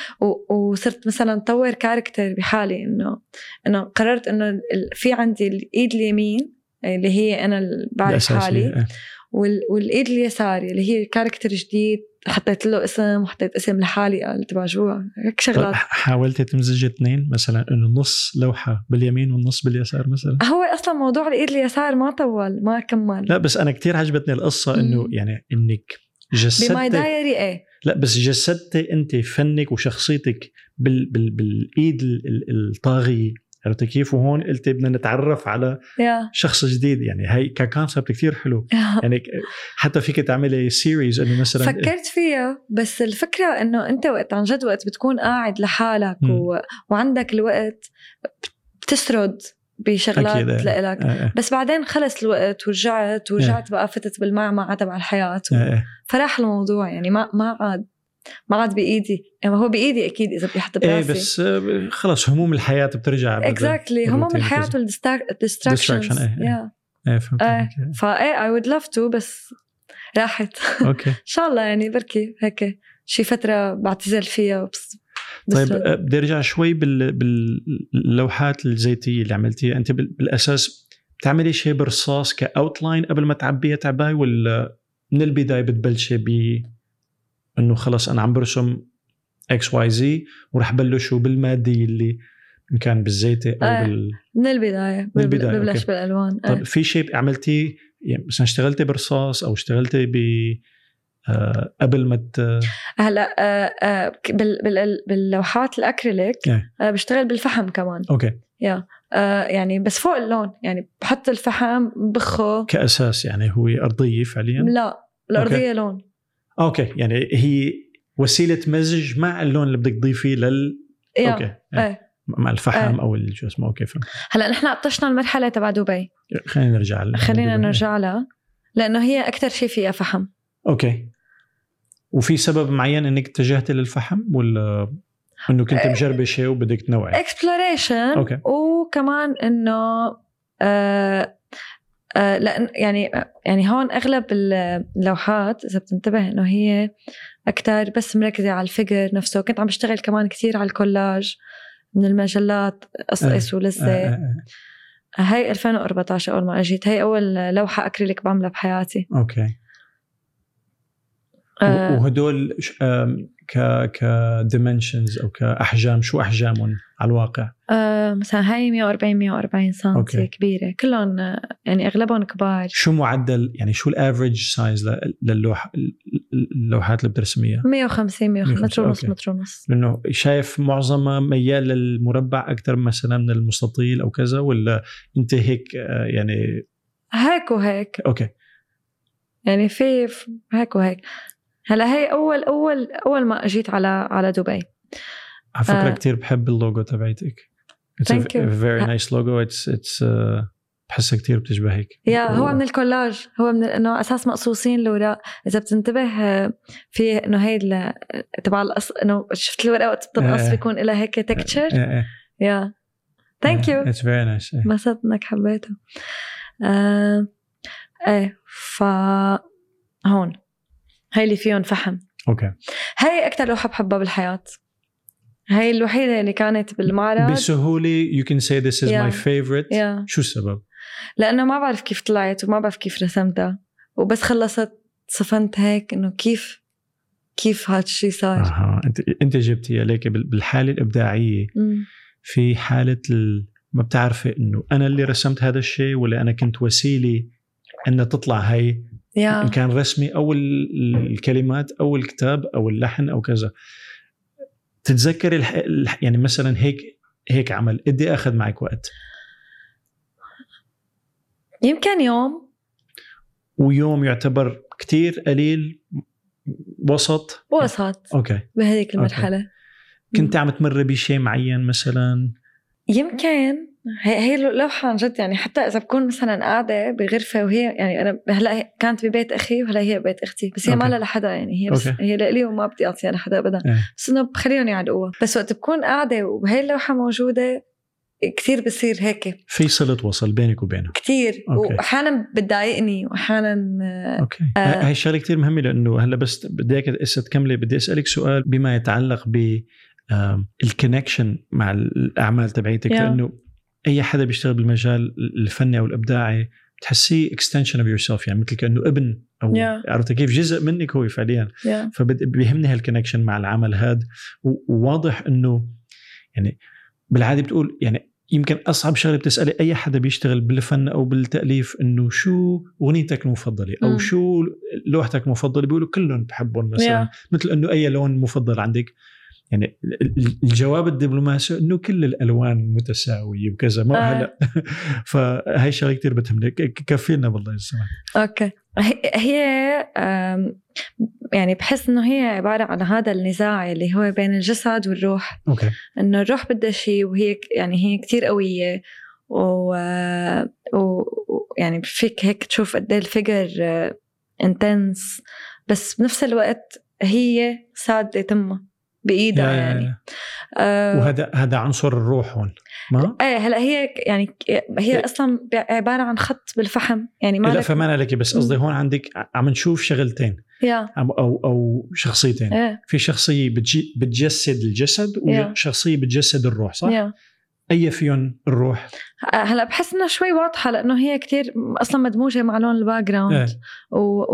وصرت مثلا طور character بحالي إنه إنه قررت إنه ال- في عندي الإيد اليمين اللي هي أنا اللي بعرف حالي آه. وال- والإيد اليسار اللي هي كاركتر جديد حطيت له اسم وحطيت اسم لحالي قال تبع جوا هيك طيب شغلات حاولتي تمزجي اثنين؟ مثلا إنه نص لوحة باليمين والنص باليسار مثلا؟ هو أصلا موضوع الإيد اليسار ما طول ما كمل. لا بس أنا كتير عجبتني القصة إنه. يعني إنك بماي جسدتي دايري إيه؟ لا بس جسدتي أنت فنك وشخصيتك بال بال بالإيد ال- ال- الطاغية. عرفتي كيف؟ وهون قلت بدنا نتعرف على يا شخص جديد. يعني هي ككونسبت كثير حلو. [LAUGHS] يعني ك- حتى فيك تعملي سيريز إنه مثلا فكرت فيها بس الفكرة إنه أنت وقت عن جد وقت بتكون قاعد لحالك مم. و... وعندك الوقت بتسرد بشغلات إيه. لإلك. آه، آه، بس بعدين خلص الوقت ورجعت ورجعت بقى فتت بالمعمعة تبع الحياة آه، آه. فراح الموضوع. يعني ما ما عاد ما عاد بإيدي يعني هو بإيدي أكيد إذا بدي أحط إيه براسي بس آه، خلص هموم الحياة بترجع exactly هموم. وال distractions distraction، إيه، إيه. إيه فهمت إيه عليك. فايه I would love to بس راحت okay [LAUGHS] إن شاء الله يعني بركي هيك شي فترة بعتزل فيها وبس طيب. آه، بدي أرجع شوي بال... باللوحات الزيتية اللي عملتيها أنت بال... بالأساس بتعملي شيء برصاص ك outline قبل ما تعبيها تعباي ولا من البداية بتبلشي ب إنه خلص أنا عم برسم X Y Z ورح بلش بالمادة اللي إن كان بالزيتي أو آه. بال من البداية من البداية، ببلش okay. بالألوان آه. في شيء عملتيه يعني مثلا اشتغلتي برصاص أو اشتغلتي ب آه، قبل ما ت... هلأ آه، آه، بال- بال- باللوحات الأكريليك إيه. آه، بشتغل بالفحم كمان okay آه، يعني بس فوق اللون يعني بحط الفحم بخه كأساس يعني هو أرضية فعليا لا الأرضية لون okay يعني هي وسيلة مزج مع اللون اللي بدك تضيفيه لل yeah. okay إيه. مع الفحم إيه. أو شو اسمه okay فهمت هلأ نحن قطشنا المرحلة تبع دبي خلينا نرجع ل- خلينا. نرجع لها لأنه هي أكثر شيء فيها فحم okay وفي سبب معين إنك اتجهتي للفحم ولا إنه كنت مجربة شيء وبدك تنوعي exploration okay. وكمان إنه آه لأن يعني يعني هون أغلب اللوحات إذا بتنتبه إنه هي أكثر بس مركزة على ال figure نفسه. كنت عم بشتغل كمان كثير على الكولاج من المجلات قصقص آه، ولزه آه، آه. هاي 2014 أول ما إجيت. هاي أول لوحة أكريليك بعملها بحياتي. okay. آه. وهدول ك ك dimensions أو كأحجام شو أحجامهم على الواقع؟ آه مثلا هاي 140 140 سم okay. كبيرة. كلهم يعني أغلبهم كبار. شو معدل يعني شو ال average size للوح اللوحات اللي بترسميها؟ 150 150 متر 150 ونص. متر ونص. لأنه شايف معظمها ميال للمربع أكثر مثلا من المستطيل أو كذا ولا أنت هيك آه، يعني؟ هيك وهيك. okay. يعني في هيك وهيك. هلأ هي أول أول أول ما أجيت على على دبي. على فكرة آه. كثير بحب اللوجو تبعتك It's a Thank you. very nice logo. It's it's uh, بحسها كثير بتشبهك. yeah هو من الكولاج. هو من إنه أساس مقصوصين الاوراق إذا بتنتبه آه، في إنه هي ال- تبع القص إنه شفت الورقه وقت بتنقص آه. بيكون لها هيك texture yeah. thank you it's very nice انبسطت إنك حبيته. آه إيه ف هون. هاي اللي فيهم فحم. okay. هاي أكثر لوحة بحبها بالحياة. هاي الوحيدة اللي كانت بالمعرض. بسهولة you can say this is Yeah. my favorite. yeah شو السبب؟ لأنه ما بعرف كيف طلعت وما بعرف كيف رسمتها. وبس خلصت صفنت هيك إنه كيف كيف هاد الشيء صار. أها أنت أنت جبتي عليك بال- بالحالة الإبداعية. مم. في حالة ال... ما بتعرفي إنه أنا اللي رسمت هذا الشيء ولا أنا كنت وسيلة إن تطلع هي إن يا كان رسمي أو ال- الكلمات أو الكتاب أو اللحن أو كذا. تتذكري الح... الح... يعني مثلا هيك هيك عمل قد إيه أخذ معك وقت؟ يمكن يوم. ويوم يعتبر كتير قليل وسط؟ وسط. okay. بهذيك المرحلة. كنت عم تمر بشيء معين مثلا؟ يمكن هي هي اللوحة عن جد يعني حتى إذا بكون مثلا قاعدة بغرفة وهي يعني أنا هلأ كانت ببيت أخي وهلأ هي ببيت أختي بس هي. ما لحدا يعني هي بس okay. هي لإلي وما بدي أعطيها لحدا أبدا إيه. بس إنه بخليهم يعلقوها بس وقت بكون قاعدة وهي اللوحة موجودة كثير بصير هيك في صلة وصل بينك وبينه كثير. واحيانا بتضايقني واحيانا okay آه. هاي الشغلة كثير مهمة لأنه هلأ بس بدي اياك هسه تكملي بدي أسألك سؤال بما يتعلق ب ال connection مع الأعمال تبعيتك Yeah. لأنه أي حدا بيشتغل بالمجال الفني أو الإبداعي بتحسيه extension of yourself يعني مثل كأنه ابن أو Yeah. عرفت كيف؟ جزء منك هو فعليا. yeah فبيهمني هال connection مع العمل هذا وواضح إنه يعني بالعادة بتقول يعني يمكن أصعب شغلة بتسألي أي حدا بيشتغل بالفن أو بالتأليف إنه شو أغنيتك المفضلة؟ أو. شو لوحتك المفضلة؟ بيقولوا كلهم بحبهم مثلا. مثل إنه أي لون مفضل عندك؟ يعني ال- ال- الجواب الدبلوماسي إنه كل الألوان متساوية وكذا ما آه. هلا. [LAUGHS] فهي الشغله كثير بتهمني. كفينا بالله يسلمك okay. هي- يعني بحس إنه هي عبارة عن هذا النزاع اللي هو بين الجسد والروح. okay. إنه الروح بدها شيء وهي يعني هي كتير قوية و... و... يعني فيك هيك تشوف قد إيه ال figure intense بس بنفس الوقت هي سادة تمها بايدها يعني yeah. آه وهذا هذا عنصر الروح هون ما إيه هلا هي يعني هي إيه. أصلا عبارة عن خط بالفحم يعني ما لا فما لك بس قصدي هون عندك عم نشوف شغلتين yeah أو أو شخصيتين إيه في شخصية بتجسد الجسد. وشخصية بتجسد الروح صح؟ yeah أي فيهم الروح؟ هلا بحس انها شوي واضحة لأنه هي كتير أصلا مدموجة مع لون ال background إيه. و... و...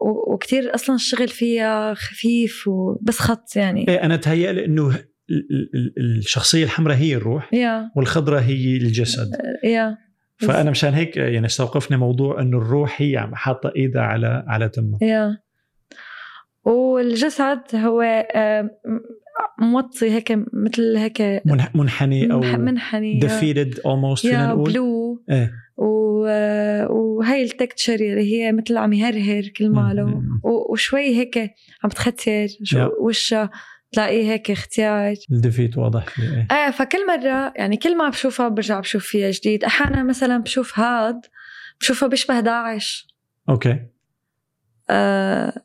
و... وكتير أصلا الشغل فيها خفيف وبس خط يعني. إيه أنا تهيألي إنه ال- ال- الشخصية الحمراء هي الروح yeah. والخضراء هي الجسد. yeah. فأنا مشان هيك يعني استوقفني موضوع إنه الروح هي عم حاطة إيدها على على تمها. يا. والجسد هو آه، موطي هيك مثل هيك منح- منحني أو منح- منحني defeated almost فينا يا نقول؟ بلو إيه. و... وهي التكتشر اللي هي مثل عم يهرهر كل ماله. وشوي هيك عم تختر. وشها تلاقيه هيك اختيار. الديفيت واضح فيه إيه. إيه فكل مرة يعني كل ما بشوفها برجع بشوف فيها جديد. أحيانا مثلا بشوف هاد بشوفها بيشبه داعش. أوكي. آه آه،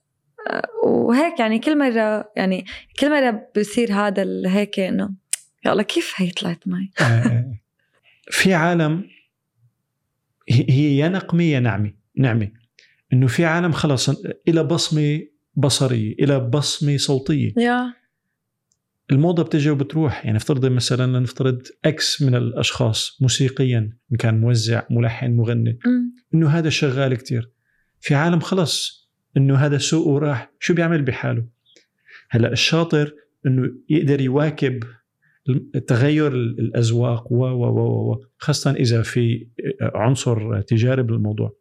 وهيك يعني كل مرة يعني كل مرة بصير هذا هيك إنه يا الله كيف هي طلعت معي؟ آه، في عالم هي هي يا نقمه يا نعمه نعمه إنه في عالم خلص إلى بصمة بصرية إلى بصمة صوتية. يا. الموضة بتجي وبتروح. يعني افترضي مثلا نفترض X من الأشخاص موسيقيا إن كان موزع ملحن مغني. إنه هذا شغال كتير. في عالم خلص إنه هذا سوقه راح شو بيعمل بحاله؟ هلأ الشاطر إنه يقدر يواكب تغير الاذواق و و و و خاصة إذا في عنصر تجاري بالموضوع.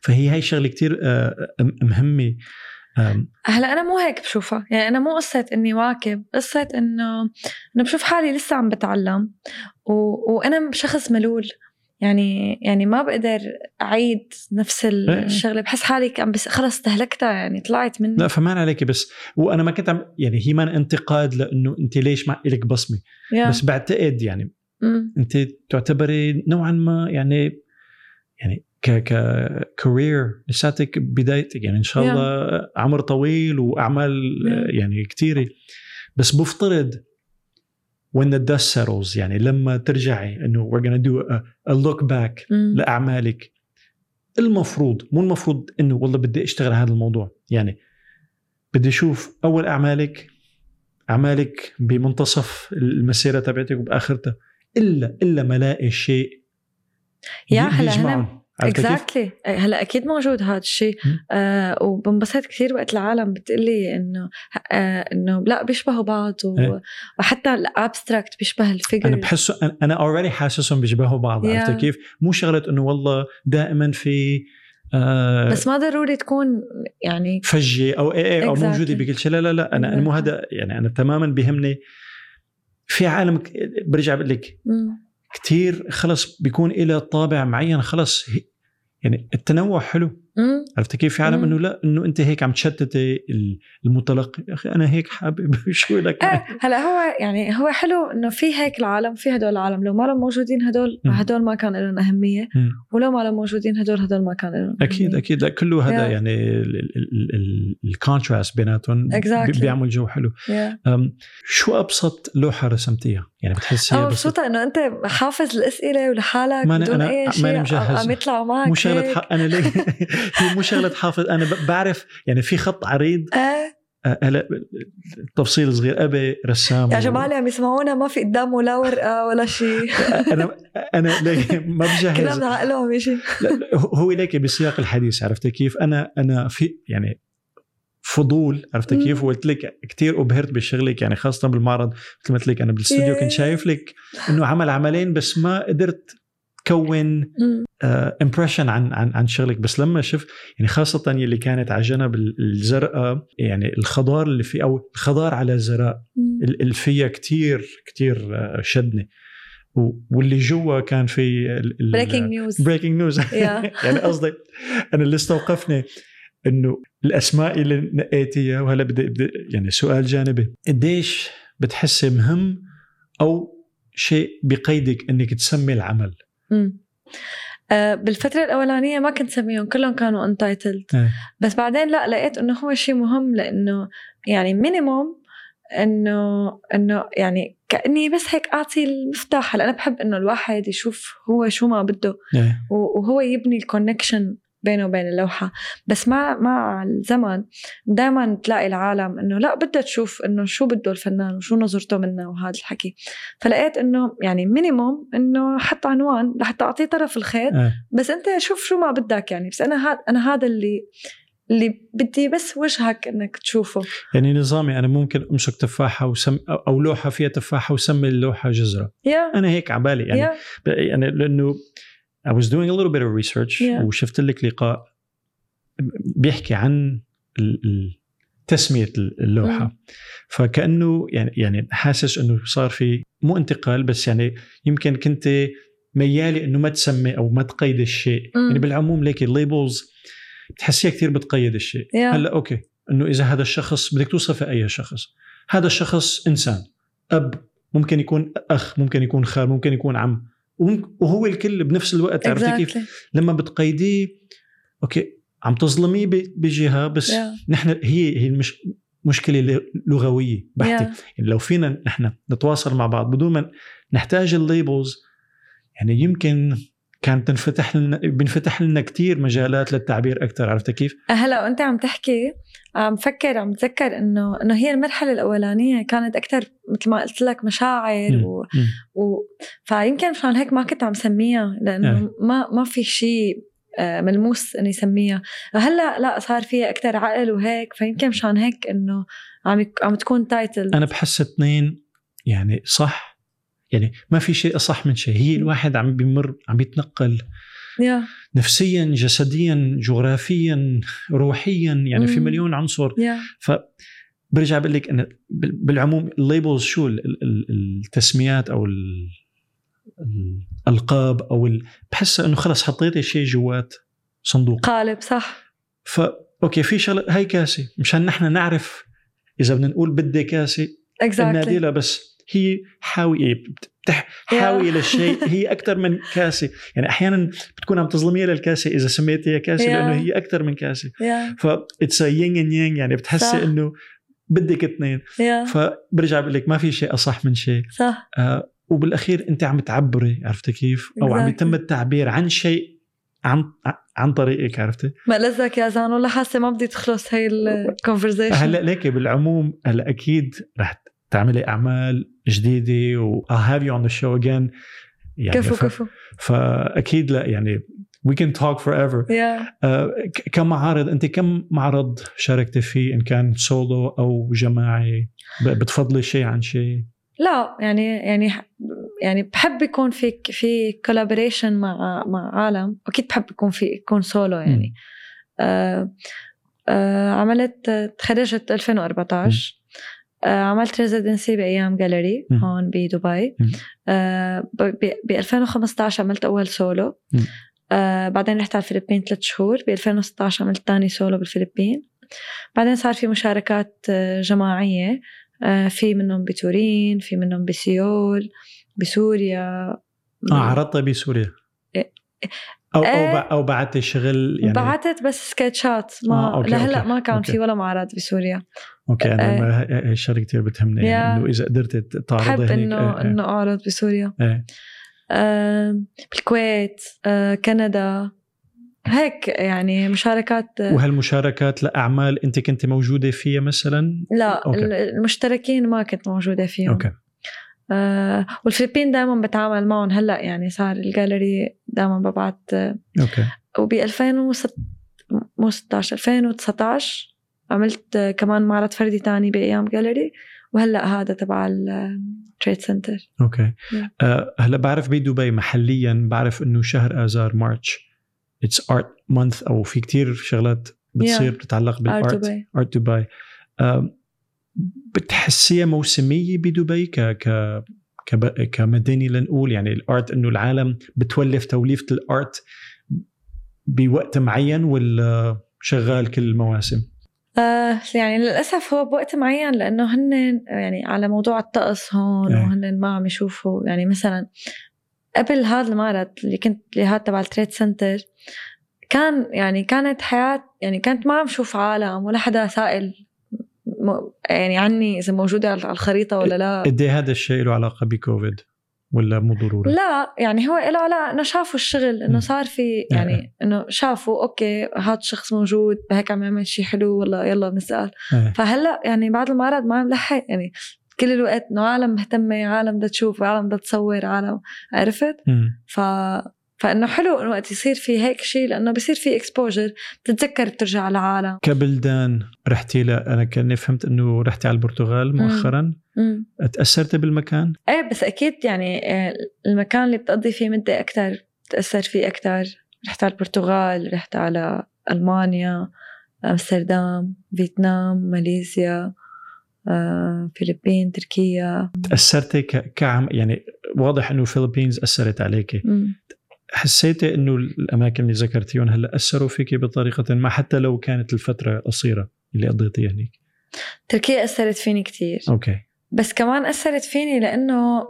فهي هاي شغلة كتير آه، مهمة. آم، هلأ أنا مو هيك بشوفها. يعني أنا مو قصة إني واكب قصة إنه إنه بشوف حالي لسه عم بتعلم و... وأنا شخص ملول. يعني يعني ما بقدر أعيد نفس إيه. الشغلة بحس حالي عم بس خلص استهلكتها يعني طلعت مني لا فمان عليك بس وأنا ما كنت عم يعني هي ما انتقاد لأنه انت ليش ما لك بصمة يا. بس بعتقد يعني. انت تعتبري نوعا ما يعني يعني ك ك كارير لساتك بدايتك يعني إن شاء Yeah. الله عمر طويل وأعمال Yeah. يعني كثيره بس بفترض when the dust settles يعني لما ترجعي إنه we're gonna do a, a look back أمم. لأعمالك المفروض مو المفروض إنه والله بدي أشتغل على هذا الموضوع يعني بدي أشوف أول أعمالك أعمالك بمنتصف المسيرة تبعتك وبآخرتها إلا إلا ما ألاقي شيء يا هلا يجمعهم. هنا عرفتي كيف؟ اكزاكتلي هلا أكيد موجود هذا الشيء. آه وبنبسط كثير وقت العالم بتقلي إنه آه إنه لا بيشبهوا بعض و... إيه. وحتى ال abstract بيشبه ال figure أنا بحسه أنا- أنا already حاسسهم بيشبهوا بعض Yeah. عرفتي كيف؟ مو شغلة إنه والله دائما في آه بس ما ضروري تكون يعني فجة أو إيه إيه أو Exactly. موجوده بكل شيء لا لا لا أنا, أنا مو Exactly. هذا يعني أنا تماما بيهمني في عالم برجع بقول لك. كثير خلص بيكون إلى طابع معين خلص يعني التنوع حلو. عرفت كيف في عالم. إنه لا إنه أنت هيك عم تشتتي ال- المتلقي يا أخي أنا هيك حابب [LAUGHS] شو لك إيه هلا هو يعني هو حلو إنه في هيك العالم في هدول العالم لو ما لهم موجودين هدول مم. هدول ما كان لهم أهمية مم. ولو ما لهم موجودين هدول هدول ما كان لهم أكيد. أكيد لا كله هذا Yeah. يعني ال contrast بيناتهم Exactly. بيعمل جو حلو Yeah. شو أبسط لوحة رسمتيها يعني بتحسيها أنا بس مبسوطة إنه أنت حافظ الأسئلة ولحالك ما بدون أنا- أي ماني شيء مجهز. عم يطلعوا معك مو شغلة هيك. ح... أنا ليه [LAUGHS] هي مو شغلة حافظ. أنا بعرف يعني في خط عريض. إيه أه، هلا تفصيل صغير. أبي رسام يا جماعة عم يسمعونا ما في قدامه لا ورقه ولا شيء. [LAUGHS] أنا أنا ما كلام بجهز يجي لا، لا، هو ليك بسياق الحديث عرفت كيف؟ أنا أنا في يعني فضول عرفت. كيف؟ وقلت لك كثير أبهرت بشغلك يعني خاصة بالمعرض. مثل ما قلت لك أنا بالاستوديو. كنت شايف لك إنه عمل عملين بس ما قدرت كون مم. impression عن عن عن شغلك بس لما شفت يعني خاصة يلي كانت على جنب ال- الزرقاء يعني الخضار اللي في أو الخضار على. ال- اللي فيها كتير كتير آه، شدني واللي جوا كان في breaking news breaking news. يعني قصدي أنا اللي استوقفني إنه الأسماء اللي نقيتيها وهلا بدي, بدي يعني سؤال جانبي قديش بتحسي مهم أو شيء بقيدك إنك تسمي العمل آه، بالفترة الأولانية ما كنت سميهم كلهم كانوا untitled. بس بعدين لا لقيت إنه هو شيء مهم لأنه يعني minimum إنه إنه يعني كأني بس هيك أعطي المفتاح هلا أنا بحب إنه الواحد يشوف هو شو ما بده إيه. وهو يبني ال connection بينه وبين اللوحة. بس مع مع الزمن دائما تلاقي العالم إنه لا بدها تشوف إنه شو بده الفنان وشو نظرته منا وهذا الحكي. فلقيت إنه يعني مينيموم إنه حط عنوان لحتى اعطيه طرف الخيط. إيه. بس أنت شوف شو ما بدك يعني. بس أنا هذا أنا هذا اللي اللي بدي بس وجهك إنك تشوفه. يعني نظامي أنا ممكن أمسك تفاحة وسم أو لوحة فيها تفاحة وسمي اللوحة جزرة. يا. أنا هيك على بالي يعني. يا. يعني لأنه I was doing a little bit of research Yeah. وشفت لك لقاء بيحكي عن تسمية اللوحة مم. فكأنه يعني يعني حاسس إنه صار في مو انتقال بس يعني يمكن كنت ميالي إنه ما تسمي أو ما تقيد الشيء مم. يعني بالعموم ليك ال labels بتحسيها كثير بتقيد الشيء Yeah. هلأ أوكي إنه إذا هذا الشخص بدك توصفه أي شخص هذا الشخص إنسان أب ممكن يكون أخ ممكن يكون خال ممكن يكون عم وهو الكل بنفس الوقت عرفتي كيف exactly. لما بتقيديه أوكي عم تظلميه بجهة بس Yeah. نحن هي هي المش مشكلة لغوية بحتة Yeah. يعني لو فينا نحن نتواصل مع بعض بدون ما نحتاج ال labels يعني يمكن كانت تنفتح لنا بنفتح لنا كثير مجالات للتعبير أكثر عرفت كيف؟ هلا وأنت عم تحكي عم فكر عم بتذكر انه إنه هي المرحلة الأولانية كانت أكثر مثل ما قلت لك مشاعر مم. و... و... فيمكن مشان هيك ما كنت عم سميها لأنه إيه. ما ما في شيء آه، ملموس إني سميها هلا لا صار فيها أكثر عقل وهيك فيمكن مشان هيك إنه عم. عم تكون تايتل أنا بحس اثنين يعني صح يعني ما في شيء أصح من شيء. هي الواحد عم بيمر عم بيتنقل يا. نفسيا جسديا جغرافيا روحيا يعني في مم. مليون عنصر. يا. ف برجع بقول لك بالعموم ال labels شو؟ ال- ال- ال- التسميات أو ال- الألقاب أو. بحس إنه خلص حطيتي شيء جوات صندوق. قالب صح. ف أوكي في شغلة هاي كاسه مشان نحن نعرف إذا بدنا نقول بدي كاسه exactly النادله بس. هي حاويه بتح حاويه للشيء. هي أكثر من كاسة. يعني أحيانا بتكون عم تظلميها للكاسة إذا سميتيها كاسة Yeah. لأنه هي أكثر من كاسة. Yeah. ف it's yin and yang يعني. بتحسي إنه بدك اثنين. Yeah. فبرجع بقول لك ما في شيء أصح من شيء. صح. آه وبالأخير أنت عم تعبري عرفتي كيف؟ أو عم. يتم التعبير عن شيء عن عن طريقك عرفتي؟ ما لزك يا زان والله حاسة ما بدي تخلص هي ال conversation هلأ ليك بالعموم هلأ أكيد رح تعملي أعمال جديدة و I'll have you on the show again. يعني كفو ف... كفو. فأكيد لا يعني we can talk forever. Yeah آه ك- كمعارض أنت كم معرض شاركتي فيه إن كان سولو أو جماعي؟ بتفضلي شيء عن شيء؟ لا يعني يعني يعني بحب يكون في في collaboration مع مع عالم. أكيد بحب يكون في يكون سولو يعني. آه آه عملت تخرجت 2014 آه عملت residency بأيام جاليري. هون بدبي. آه ب 2015 عملت أول سولو. آه بعدين رحت على الفلبين ثلاث شهور ب 2016 عملت تاني سولو بالفلبين بعدين صار في مشاركات آه، جماعية آه، في منهم بتورينو في منهم بسيول بسوريا آه عرضتي بسوريا إيه. أو أو. بع- أو بعتي شغل يعني بعتت بس sketchات ما آه، أوكي، لهلا أوكي، ما كان أوكي. في ولا معرض بسوريا Okay أنا هاي الشغلة كثير بتهمني يعني. إنه إذا قدرتي تعرضي بحب انه إيه، إيه. إنه أعرض بسوريا إيه. آه، بالكويت آه، كندا هيك يعني مشاركات آه، وهالمشاركات لأعمال أنت كنت موجودة فيها مثلا لا okay. المشتركين ما كنت موجودة فيهم أوكي آه والفلبين دائما بتعامل معهم هلأ يعني صار الجاليري دائما ببعت آه، okay وب 2006 مو 16 2019 عملت آه، كمان معرض فردي تاني بأيام جاليري وهلأ هذا تبع ال trade center Okay. Yeah. آه هلأ بعرف بدبي محليا بعرف إنه شهر آذار March. It's art month أو في كتير شغلات بتصير Yeah. بتتعلق art بال art Art دبي آه بتحسيها موسمية بدبي ك ك كمدينة لنقول يعني ال art إنه العالم بتولف توليفة ال art بوقت معين ولا شغال كل المواسم؟ آه يعني للأسف هو بوقت معين لأنه هن يعني على موضوع الطقس هون إيه. وهن ما عم يشوفوا يعني مثلا قبل هذا المعرض اللي كنت اللي هذا تبع ال trade center كان يعني كانت حياة يعني كانت ما عم شوف عالم ولا حدا سائل يعني عني إذا موجودة على الخريطة ولا لا قد إيه هذا الشيء له علاقة بكوفيد ولا مو ضروري؟ لا يعني هو له علاقه إنه شافوا الشغل. إنه صار في يعني إنه شافوا okay هذا الشخص موجود هيك عم يعمل شيء حلو والله يلا بنسأل إيه. فهلأ يعني بعد المعرض ما عم لحق يعني كل الوقت إنه عالم مهتمة عالم بدها تشوف عالم بدها تصور عالم عرفت. ف فإنه حلو إنه وقت يصير في هيك شيء لإنه بصير في exposure بتتذكر ترجع لعالم كبلدان رحتي ل أنا كاني فهمت إنه رحتي على البرتغال مؤخرا مم. تأثرتي بالمكان؟ إيه بس أكيد يعني آه، المكان اللي بتقضي فيه مدة أكثر بتأثر فيه أكثر رحت على البرتغال رحت على ألمانيا أمستردام فيتنام ماليزيا آه، فلبين تركيا تأثرتي ك- كعم يعني واضح إنه الفلبينز أثرت عليك مم. حسيتي إنه الأماكن اللي ذكرتيهم هلأ أثروا فيك بطريقة ما حتى لو كانت الفترة قصيرة اللي قضيتيها هناك تركيا أثرت فيني كتير. Okay. بس كمان أثرت فيني لأنه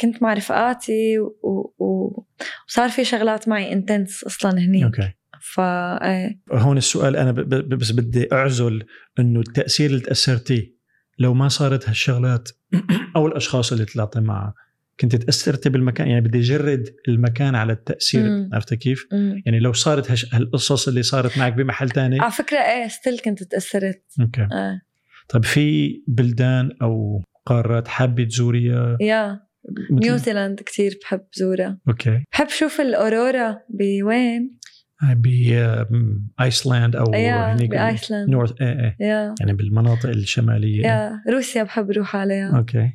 كنت مع رفقاتي و... و... وصار في شغلات معي intense أصلا هنيك. Okay. فا إيه. هون السؤال أنا ب- ب- بس بدي أعزل إنه التأثير اللي تاثرتيه لو ما صارت هالشغلات [CLEARS THROAT] أو الأشخاص اللي طلعتي معها كنت تاثرتي بالمكان يعني بدي أجرد المكان على التأثير. عرفتي كيف؟ مم. يعني لو صارت هش... هالقصص اللي صارت معك بمحل تاني. على فكرة إيه still كنت تأثرت. Okay. إيه. طيب في بلدان أو قارات حابة تزوريها؟ Yeah. New Zealand كتير بحب زورها. Okay. بحب شوف الأورورا بوين؟ بايسلاند أو هنيك ب Iceland north إيه إيه. يعني بالمناطق الشمالية. Yeah روسيا بحب روح عليها. Okay. آه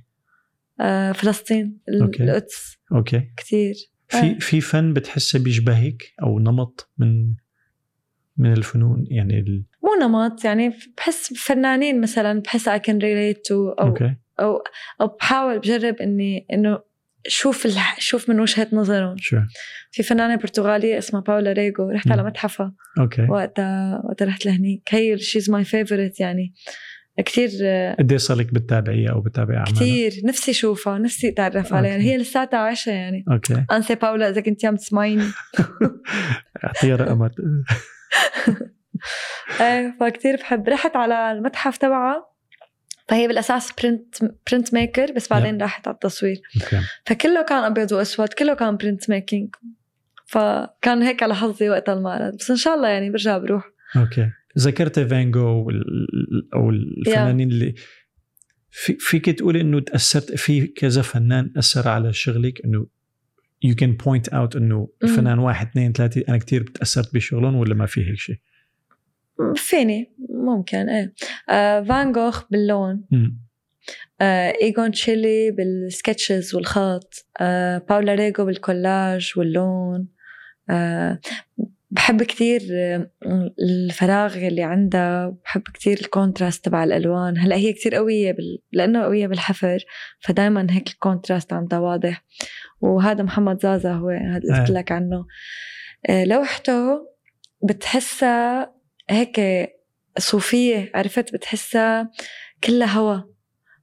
فلسطين ال- Okay. القدس. Okay. كتير. في آه. في فن بتحسه بيشبهك أو نمط من من الفنون؟ يعني ال... مو نمط يعني بحس فنانين مثلا بحس I can relate to أو okay. أو أو بحاول بجرب إني إنه شوف. شوف من وجهة نظرهم. شو في فنانة برتغالية اسمها باولا ريجو رحت مم. على متحفها okay. وقتها وقتها رحت لهنيك. هي she's my favorite يعني. كثير قد إيه صار لك بتتابعيها أو بتتابعي اعمالها؟ كثير نفسي أشوفها نفسي أتعرف عليها. Okay. هي لساتها عايشة يعني. Okay. أنسي باولا إذا كنت عم تسمعيني [LAUGHS] اعطيها رقمها [LAUGHS] إيه فكتير بحب. رحت على المتحف تبعها. فهي بالأساس print printmaker بس بعدين راحت على التصوير. فكله كان أبيض وأسود كله كان printmaking فكان هيك على حظي وقت المعرض. بس إن شاء الله يعني برجع بروح. Okay. ذكرت فان جو أو الفنانين اللي في فيك تقولي إنه تأثرت في كذا فنان أثر على شغلك؟ إنه you can point out إنه الفنان واحد اثنين ثلاثة أنا كثير تأثرت بشغلهم ولا ما في هيك شيء؟ فيني ممكن إيه. آه فان جوخ باللون. آه ايجون تشيلي بال sketches والخط. آه باولا ريجو بالكولاج واللون. آه بحب كتير آه، الفراغ اللي عندها بحب كتير ال contrast تبع الألوان. هلأ هي كتير قوية بال... لأنه قوية بالحفر فدائما هيك ال contrast عندها واضح وهذا محمد زازا هو هذا اللي قلت آه. لك عنه. آه، لوحته بتحسها هيك صوفية عرفت؟ بتحسها كلها هوا.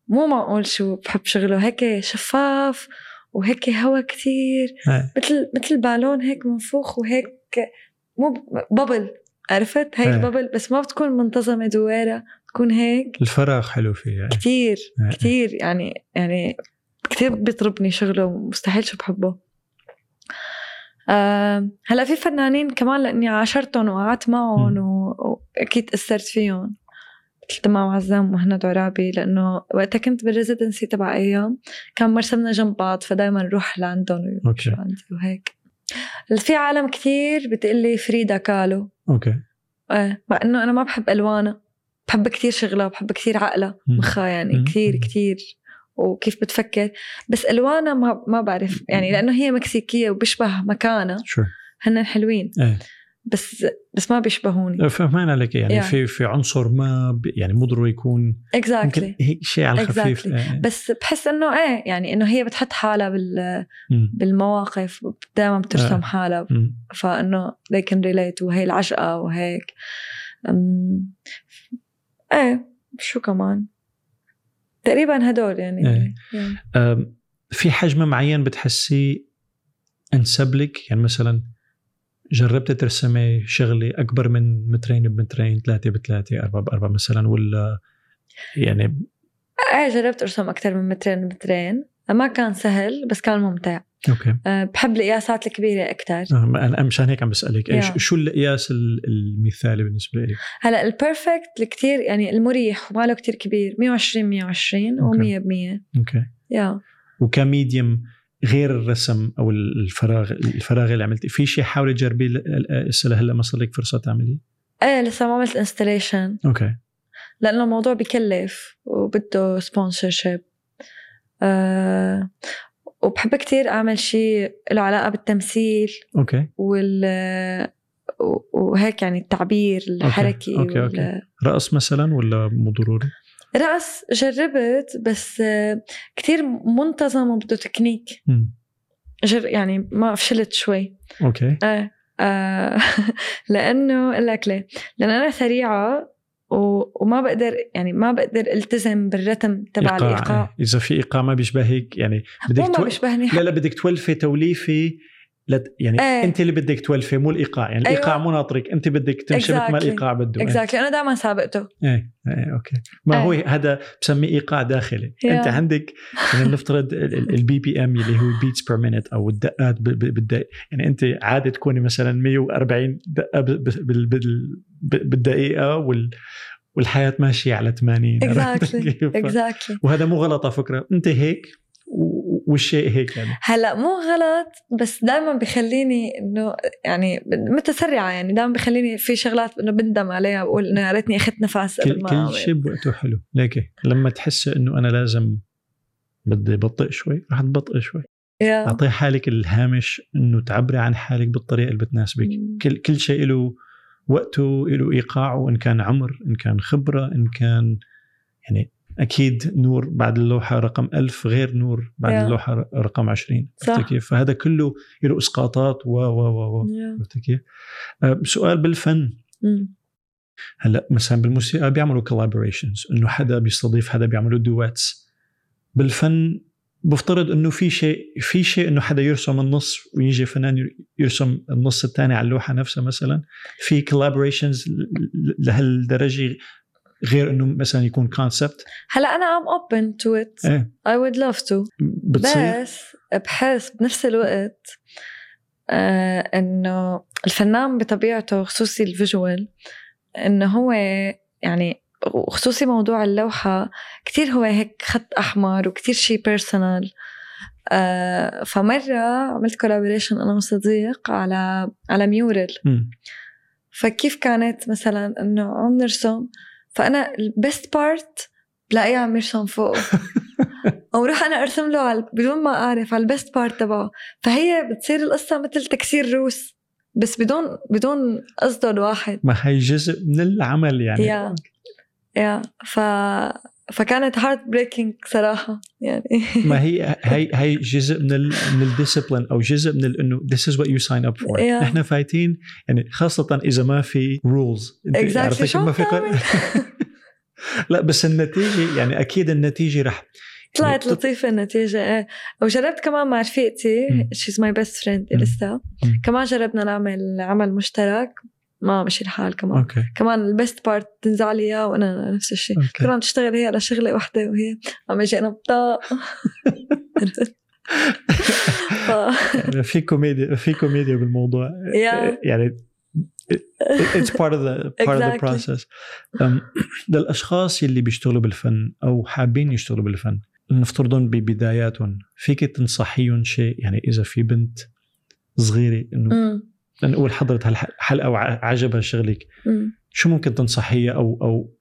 مو معقول شو بحب شغله هيك شفاف وهيك هوا كتير. آه. مثل مثل بالون هيك منفوخ وهيك مو ببل عرفت؟ هي. الببل بس ما بتكون منتظمة دويرة تكون هيك. الفراغ حلو فيها كتير آه. كتير. يعني يعني كتير بيطربني شغله مستحيل شو بحبه. آه هلا في فنانين كمان لأني عاشرتهم وقعدت معهم واكيد تاثرت فيهم. مثل تمام عزام ومهند عرابي لأنه وقتها كنت بالريزيدنسي تبع أيام كان مرسمنا جنب بعض فدايما نروح لعندهم عندي وهيك. في عالم كتير بتقلي فريدا كالو. Okay. إيه مع إنه أنا ما بحب الوانها بحب كتير شغلها بحب كتير عقلها. مخها يعني مم. كتير وكيف بتفكر. بس الوانها ما ما بعرف. يعني لأنه هي مكسيكية وبيشبه مكانها شو؟ هن حلوين. إيه. بس بس ما بيشبهوني فهمان عليك يعني Yeah. في في عنصر ما يعني مو ضروري يكون exactly هيك شيء على الخفيف Exactly. إيه. بس بحس إنه إيه يعني إنه هي بتحط حالها بال مم. بالمواقف دائما بترسم آه. حالها مم. فإنه they can relate وهي العشقة وهيك أم... إيه شو كمان تقريبا هدول يعني إيه. يعني. أم، في حجم معين بتحسي انسب لك يعني مثلا جربت ترسمي شغله أكبر من مترين بمترين ثلاثة بثلاثة أربعة باربعه مثلا ولا يعني؟ إيه جربت أرسم أكثر من مترين مترين ما كان سهل بس كان ممتع. Okay. أه بحب القياسات الكبيرة أكثر آه، أنا مشان هيك عم بسألك Yeah. شو القياس ال- المثالي بالنسبة لك؟ هلا ال perfect الكتير يعني المريح وماله كتير كبير 120 120 okay. و100 ب 100 okay. Yeah. وك medium غير الرسم أو الفراغ الفراغ اللي عملتي في شيء حاولي تجربيه هسه لهلا ما صار لك فرصة تعمليه؟ إيه لسه ما عملت installation okay لأنه الموضوع بكلف وبده sponsorship أه وبحب كتير أعمل شيء له علاقة بالتمثيل okay وال وهيك يعني التعبير الحركي okay. okay. okay. رقص مثلا ولا مو ضروري؟ رقص جربت بس كتير منتظم وبده تكنيك. جر يعني ما فشلت شوي. okay. إيه آه [LAUGHS] لأنه أقول لك ليه؟ لأن أنا سريعة وما بقدر يعني ما بقدر التزم بال rhythm تبع إيقاع. الإيقاع. إذا في إيقاع ما بيشبهك يعني بدك ما تو... بيشبهني. لا لا بدك تولفي توليفه لت... يعني إيه. أنت اللي بدك تولفي مو الإيقاع يعني الإيقاع أيوة. مو ناطرك أنت بدك تمشي exactly. مثل ما الإيقاع بده exactly exactly. أنا دائما سابقته إيه إيه okay ما إيه. هو هذا بسميه إيقاع داخلي yeah. أنت عندك يعني نفترض ال BPM اللي هو beats per minute أو الدقات بالدقيقه يعني أنت عادة تكوني مثلا 140 دقة بالدقيقة وال والحياة ماشية على 80 exactly exactly وهذا مو غلط على فكرة أنت هيك والشيء هيك يعني. هلا مو غلط بس دائما بخليني إنه يعني متسرعة يعني دائما بخليني في شغلات إنه بندم عليها بقول إنه يا ريتني أخذت نفس قبل ما كل شيء بوقته حلو. ليك لما تحس إنه أنا لازم بدي بطئ شوي رح تبطئ شوي. أعطي حالك الهامش إنه تعبري عن حالك بالطريقة اللي بتناسبك. كل كل شيء له وقته له ايقاعه ان كان عمر إن كان خبرة إن كان يعني أكيد نور بعد اللوحة رقم ألف غير نور بعد yeah. اللوحة رقم 20 صح. كيف فهذا كله له إسقاطات. و و و و. عرفت كيف أه سؤال بالفن. mm. هلا مثلا بالموسيقى بيعملوا collaborations إنه حدا بيستضيف حدا بيعملوا duets بالفن بفترض إنه في شيء في شيء إنه حدا يرسم النص ويجي فنان يرسم النص الثاني على اللوحة نفسها مثلا. في collaborations لهالدرجة غير إنه مثلا يكون concept هلا أنا I'm open to it I would love to بس بحس بنفس الوقت آه إنه الفنان بطبيعته خصوصي ال visual إنه هو يعني وخصوصي موضوع اللوحة كتير هو هيك خط أحمر وكتير شي personal آه فمرة عملت collaboration أنا وصديق على على mural فكيف كانت مثلا إنه عم نرسم فأنا ال best part بلاقيه عم يرسم فوقه [LAUGHS] أو روح أنا أرسم له على بدون ما أعرف على ال best part تبعه. فهي بتصير القصة مثل تكسير روس بس بدون بدون قصده الواحد ما هي جزء من العمل يعني. yeah yeah ف فكانت heartbreaking صراحة يعني. ما هي [LAUGHS] هي هي جزء من ال من ال discipline أو جزء من إنه this is what you sign up for. Yeah. إحنا فايتين يعني خاصة إذا ما في rules exactly. شو ما في [LAUGHS] لا بس النتيجة يعني أكيد النتيجة رح. طلعت يعني لطيفة النتيجة إيه. وجربت كمان مع رفيقتي she's my best friend لسه كمان جربنا نعمل عمل مشترك. ما مشي الحال كمان. okay. كمان ال best part تنزع لي إياه وأنا نفس الشيء. كنا عم تشتغل هي على شغلة وحده وهي عم أجي أنا بطاق. [LAUGHS] في كوميديا في كوميديا بالموضوع. يعني it's part of the part exactly. of the process. um, للأشخاص اللي بيشتغلوا بالفن أو حابين يشتغلوا بالفن نفترضهم ببداياتهم فيك تنصحيهم شيء؟ يعني إذا في بنت صغيرة إنه لنقول حضرت هالحلقة وعجبها شغلك. شو ممكن تنصحيها أو أو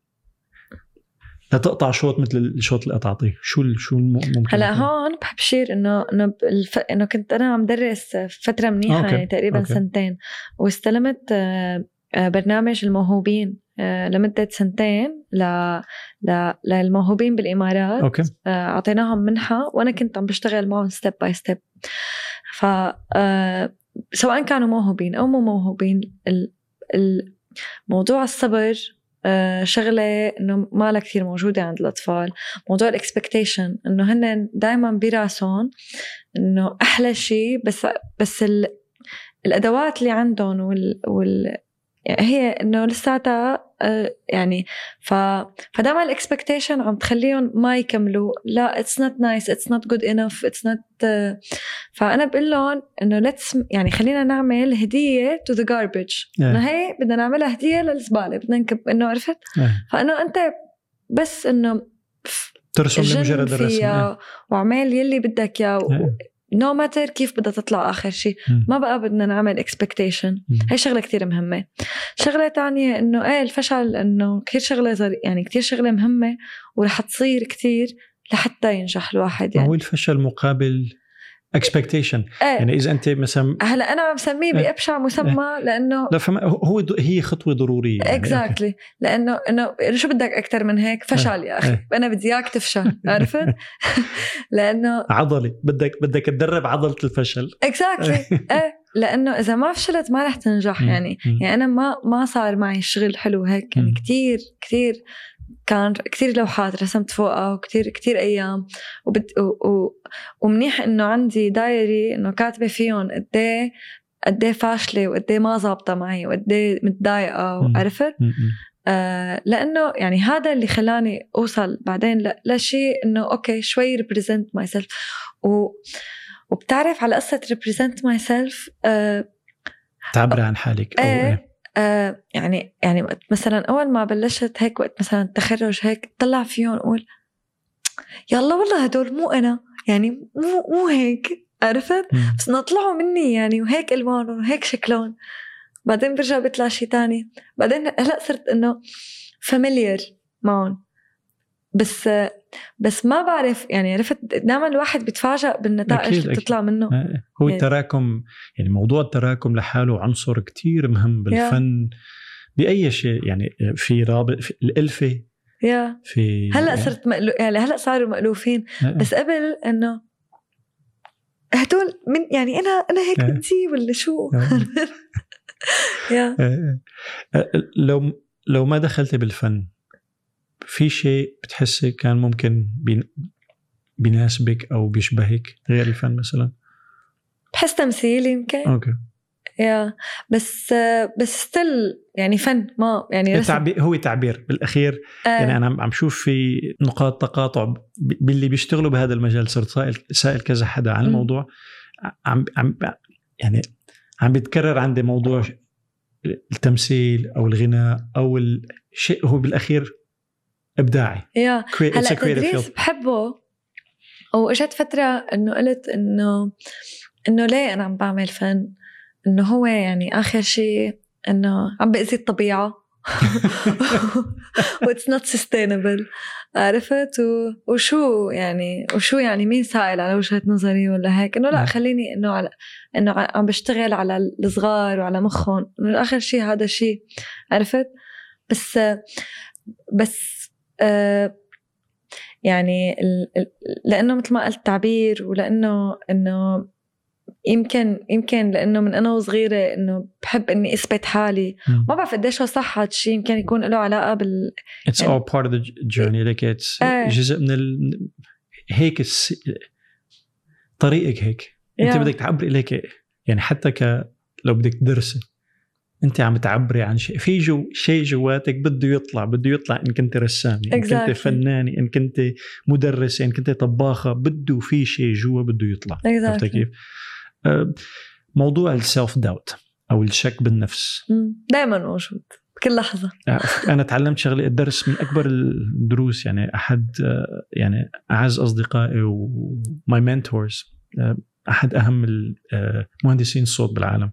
لا تقطع شوط مثل الشوط اللي قطعتيه؟ شو شو ممكن هلأ هون بحب share إنه إنه الف... إنه كنت أنا عم درس فترة منيحة okay. يعني تقريبا okay. سنتين واستلمت آه، آه، برنامج الموهوبين آه، لمدة سنتين ل... ل... للموهوبين بالإمارات. okay. أعطيناهم منحة وأنا كنت عم بشتغل معهم step by step ف سواء كانوا موهوبين أو مو موهوبين الموضوع الصبر آه، شغلة إنه ما لها كثير موجودة عند الأطفال. موضوع ال expectation إنه هن دائما براسهم إنه أحلى شيء بس بس الأدوات اللي عندهم وال, هي إنه لساتها آه، يعني ف فدائما ال expectation عم تخليهم ما يكملوا. لا it's not nice it's not good enough it's not فأنا بقول لهم إنه let's يعني خلينا نعمل هدية to the garbage إنه هي بدنا نعملها هدية للزبالة بدنا نكب إنه عرفت؟ فانه أنت بس إنه ترسم لمجرد الرسم وعمل يلي بدك إياه no no matter كيف بدها تطلع آخر شيء. ما بقى بدنا نعمل expectation. هي شغلة كتير مهمة شغلة تانية إنه إيه الفشل إنه كتير شغلة زر... يعني كتير شغلة مهمة ورح تصير كتير لحتى ينجح الواحد ما هو يعني الفشل مقابل expectation إيه يعني إذا أنت مثلا هلأ أنا عم سميه إيه. بأبشع مسمى لأنه لا فما هو هي خطوة ضرورية يعني. exactly لأنه إنه شو بدك أكثر من هيك فشل يا أخي إيه. أنا بدي إياك تفشل عرفت [LAUGHS] لأنه عضلة بدك بدك تدرب عضلة الفشل exactly [LAUGHS] إيه لأنه إذا ما فشلت ما رح تنجح. يعني. يعني أنا ما ما صار معي الشغل حلو هيك يعني مم. كتير كتير كان كتير لوحات رسمت فوقها وكتير كتير أيام وبد و و ومنيح إنه عندي diary إنه كاتبة فيهم قد إيه قد إيه فاشلة وقد إيه ما ظابطة معي وقد إيه متضايقة مم. عرفت؟ م- م. آه لأنه يعني هذا اللي خلاني أوصل بعدين ل- لشيء إنه okay شوي represent myself و وبتعرف على قصة ريبريزنت ماي سيلف تعبري عن حالك أو إيه آه يعني يعني وقت مثلا أول ما بلشت هيك وقت مثلا التخرج هيك طلع فيهم أقول يلا والله هدول مو إنا يعني مو مو هيك عرفت. بس إنه طلعوا مني يعني وهيك الوانهم وهيك شكلهم. بعدين برجع بيطلع شيء تاني. بعدين هلأ صرت إنه فاميليير معهم. بس بس ما بعرف يعني عرفت دائما الواحد بيتفاجئ بالنتائج أكيد، اللي. بتطلع منه آه، هو إيه. التراكم يعني موضوع التراكم لحاله عنصر كتير مهم بالفن بأي شيء يعني في رابط في الألفة يا في هلأ صرت مألو... يعني هلأ صاروا مألوفين آه، بس قبل إنه هدول من يعني أنا أنا هيك. بدي ولا شو آه. [LAUGHS] يا آه، آه، لو لو ما دخلتي بالفن في شيء بتحسي كان ممكن بين- بيناسبك أو بيشبهك غير الفن مثلا؟ بحس تمثيل يمكن. أوكي. يا بس بس ستيل يعني فن ما يعني رسم. التعبير هو تعبير. بالأخير آه. يعني أنا عم شوف في نقاط تقاطع باللي بيشتغلوا بهذا المجال. صرت سائل سائل كذا حدا عن. الموضوع. عم عم يعني عم بيتكرر عندي موضوع التمثيل أو الغناء أو الشيء هو بالأخير إبداعي. يا هلا تدريس. بحبه. وإجت فترة إنه قلت إنه إنه ليه أنا عم بعمل فن؟ إنه هو يعني آخر شيء إنه عم بأذي الطبيعة. what's not sustainable عرفت؟ و... وشو يعني وشو يعني مين سائل على وجهة نظري ولا هيك؟ إنه لا نعم. خليني إنه على إنه عم بشتغل على الصغار وعلى مخهم. إنه آخر شيء هذا شيء عرفت؟ بس بس يعني ال- ال- لأنه مثل ما قلت تعبير ولأنه إنه يمكن يمكن لأنه من أنا وصغيرة إنه بحب إني أثبت حالي. ما بعرف قديش هو صح هذا الشيء يمكن يكون له علاقة بال يعني- all part of the journey. Like it's إيه. جزء من ال... هيك الس... طريقك هيك. أنت Yeah. بدك تعبري لك يعني حتى ك لو بدك تدرسي أنت عم تعبري عن شيء في جو شيء جواتك بده يطلع بده يطلع إن كنت رسامه إن كنت. فنانة إن كنت مدرسة إن كنت طباخة بده في شيء جوا بده يطلع عرفت. كيف؟ آه، موضوع ال self doubt أو الشك بالنفس دائما موجود بكل لحظة أنا تعلمت شغلة الدرس من أكبر الدروس يعني أحد يعني أعز أصدقائي و my mentors أحد أهم مهندسين الصوت بالعالم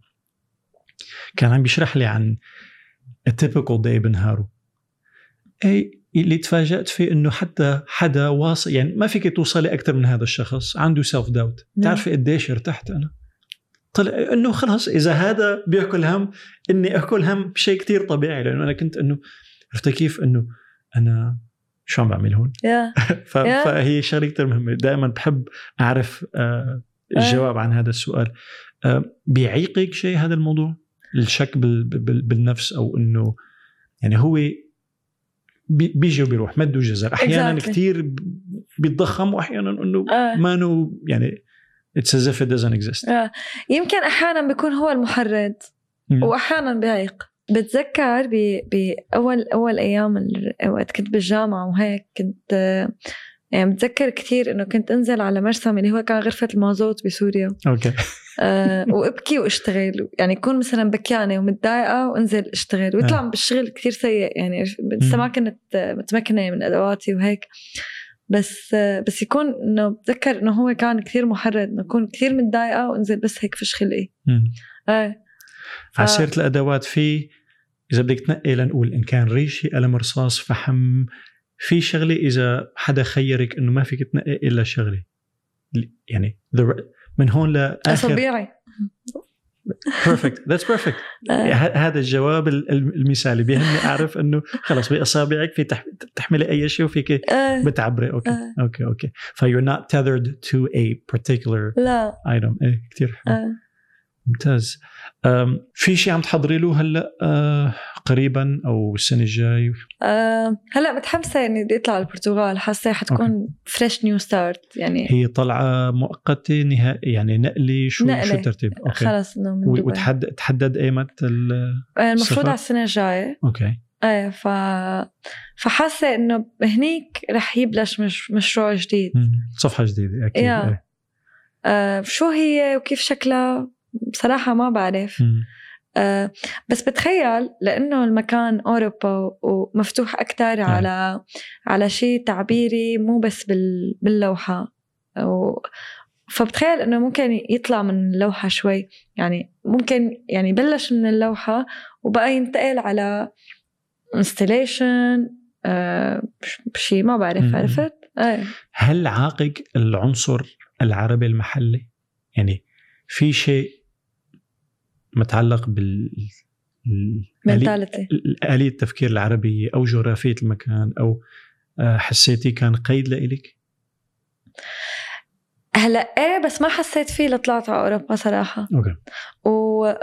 كان عم بيشرح لي عن ال typical day بنهاره. أي اللي تفاجأت فيه إنه حتى حدا واصل يعني ما فيك توصلي أكثر من هذا الشخص عنده سيلف داوت نعم. تعرفي قديش ارتحت أنا. طلع إنه خلص إذا هذا بيأكل هم إني أكل هم شيء كتير طبيعي لأنه أنا كنت إنه عرفت كيف؟ إنه أنا شو عم بعمل هون؟ [LAUGHS] ف... Yeah. فهي شغلة كتير مهمة. دائما بحب أعرف آه، الجواب عن هذا السؤال. آه، بيعيقك شيء هذا الموضوع؟ الشك بال... بال... بالنفس أو إنه يعني هو بي- بيجي وبيروح مد وجزر أحيانا Exactly. كثير بيتضخم واحيانا إنه آه. ما نو يعني it's as if it doesn't exist آه. يمكن أحيانا بيكون هو المحرض مم. واحيانا بيعيق بتذكر ب- باول أول أيام وقت كنت بالجامعة وهيك كنت يعني بتذكر كثير إنه كنت أنزل على مرسم اللي هو كان غرفة المازوت بسوريا okay أه وابكي واشتغل. يعني اكون مثلا بكيانه ومتضايقه وأنزل أشتغل. ويطلع آه. بالشغل كثير سيء. يعني لسه ما كنت متمكنة من أدواتي وهيك. بس بس يكون إنه بتذكر إنه هو كان كثير محرض. إنه أكون كثير متضايقة وأنزل بس هيك فش خلقي. إيه ف- على سيره الأدوات في إذا بدك تنقي لنقول إن كان ريشه قلم رصاص فحم في شغلة إذا حدا خيرك إنه ما فيك تنقي إلا شغلة. يعني the- من هون لاخر اصابيعي perfect that's perfect. هذا الجواب ال- المثالي. بيهمني أعرف إنه خلص بأصابعك في تح- تحملي أي شيء وفيك آه. بتعبري. okay. آه. okay okay. ف you're not tethered to a particular لا. item. إيه كثير حلو. آه. ممتاز في شيء عم تحضري له هلا آه، قريبا أو السنة الجاي آه. هلا متحمسة إني بدي أطلع البرتغال حاسة حتكون fresh new start يعني هي طلعة مؤقتة نهائي يعني نقلي شو نقلة. شو الترتيب okay خلص إنه من وتحدد تحدد أيمت آه، المفروض؟ على السنة الجاية أوكي إيه ف فحاسة إنه هنيك رح يبلش مش... مشروع جديد. صفحة جديدة أكيد يا. إيه. آه شو هي وكيف شكلها بصراحة ما بعرف. آه بس بتخيل لأنه المكان أوروبا ومفتوح أكثر على على شيء تعبيري مو بس بال... باللوحة و... فبتخيل إنه ممكن يطلع من اللوحة شوي يعني ممكن يعني بلش من اللوحة وبقى ينتقل على انستليشن آه شيء ما. بعرف عرفت؟ إيه هل عاقق العنصر العربي المحلي؟ يعني في شيء متعلق بال آلية التفكير العربية أو جغرافية المكان أو آه، حسيتي كان قيد لإلك؟ هلأ إيه بس ما حسيت فيه لطلعت على أوروبا صراحة. okay. و...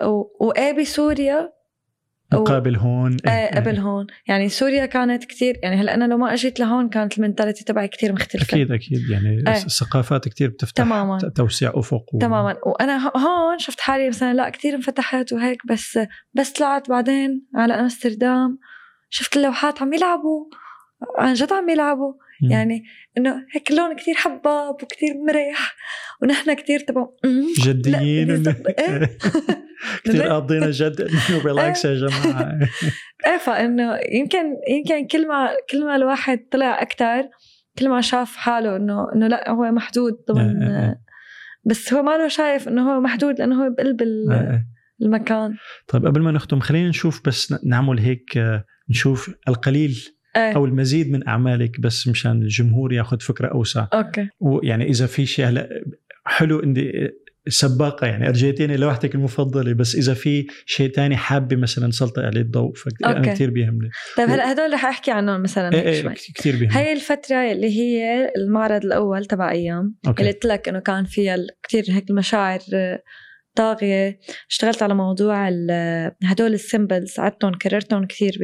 و... وإيه بسوريا مقابل هون. إيه قبل هون. يعني سوريا كانت كتير يعني هلأ أنا لو ما أجيت لهون كانت ال mentality تبعي كتير مختلفة. أكيد أكيد. يعني إيه. الثقافات كتير بتفتح تماماً. توسيع أفق و... تماما. وأنا هون شفت حالي مثلا لأ كتير انفتحت وهيك بس بس طلعت بعدين على أمستردام. شفت اللوحات عم يلعبوا. عن جد عم يلعبوا. مم. يعني إنه هيك اللون كتير حباب وكتير مريح ونحن كتير تبع. جديين. إيه. [LAUGHS] كثير قاضينا جد ريلاكس [LAUGHS] يا جماعة [LAUGHS] إيه فإنه يمكن يمكن كل ما كل ما الواحد طلع أكثر كل ما شاف حاله انه إنه لا هو محدود ضمن إيه، إيه. بس هو ما له شايف إنه هو محدود لأنه هو بقلب ال-. المكان طيب قبل ما نختم خلينا نشوف بس نعمل هيك آه، نشوف القليل إيه. أو المزيد من أعمالك بس مشان الجمهور ياخذ فكرة أوسع. okay. ويعني إذا في شيء هلا حلو اني سباقة يعني ارجيتيني لوحدك المفضلة بس إذا في شيء تاني حابة مثلا سلطي عليه الضوء okay. كثير بيهمني. طيب هلا هدول رح أحكي عنهم مثلا إيه إيه شوي. كثير بيهمني. هاي الفترة اللي هي المعرض الأول تبع أيام اللي okay. قلت لك إنه كان فيها كثير هيك المشاعر طاغية. اشتغلت على موضوع ال- هدول ال symbols عدتهم كررتهم كثير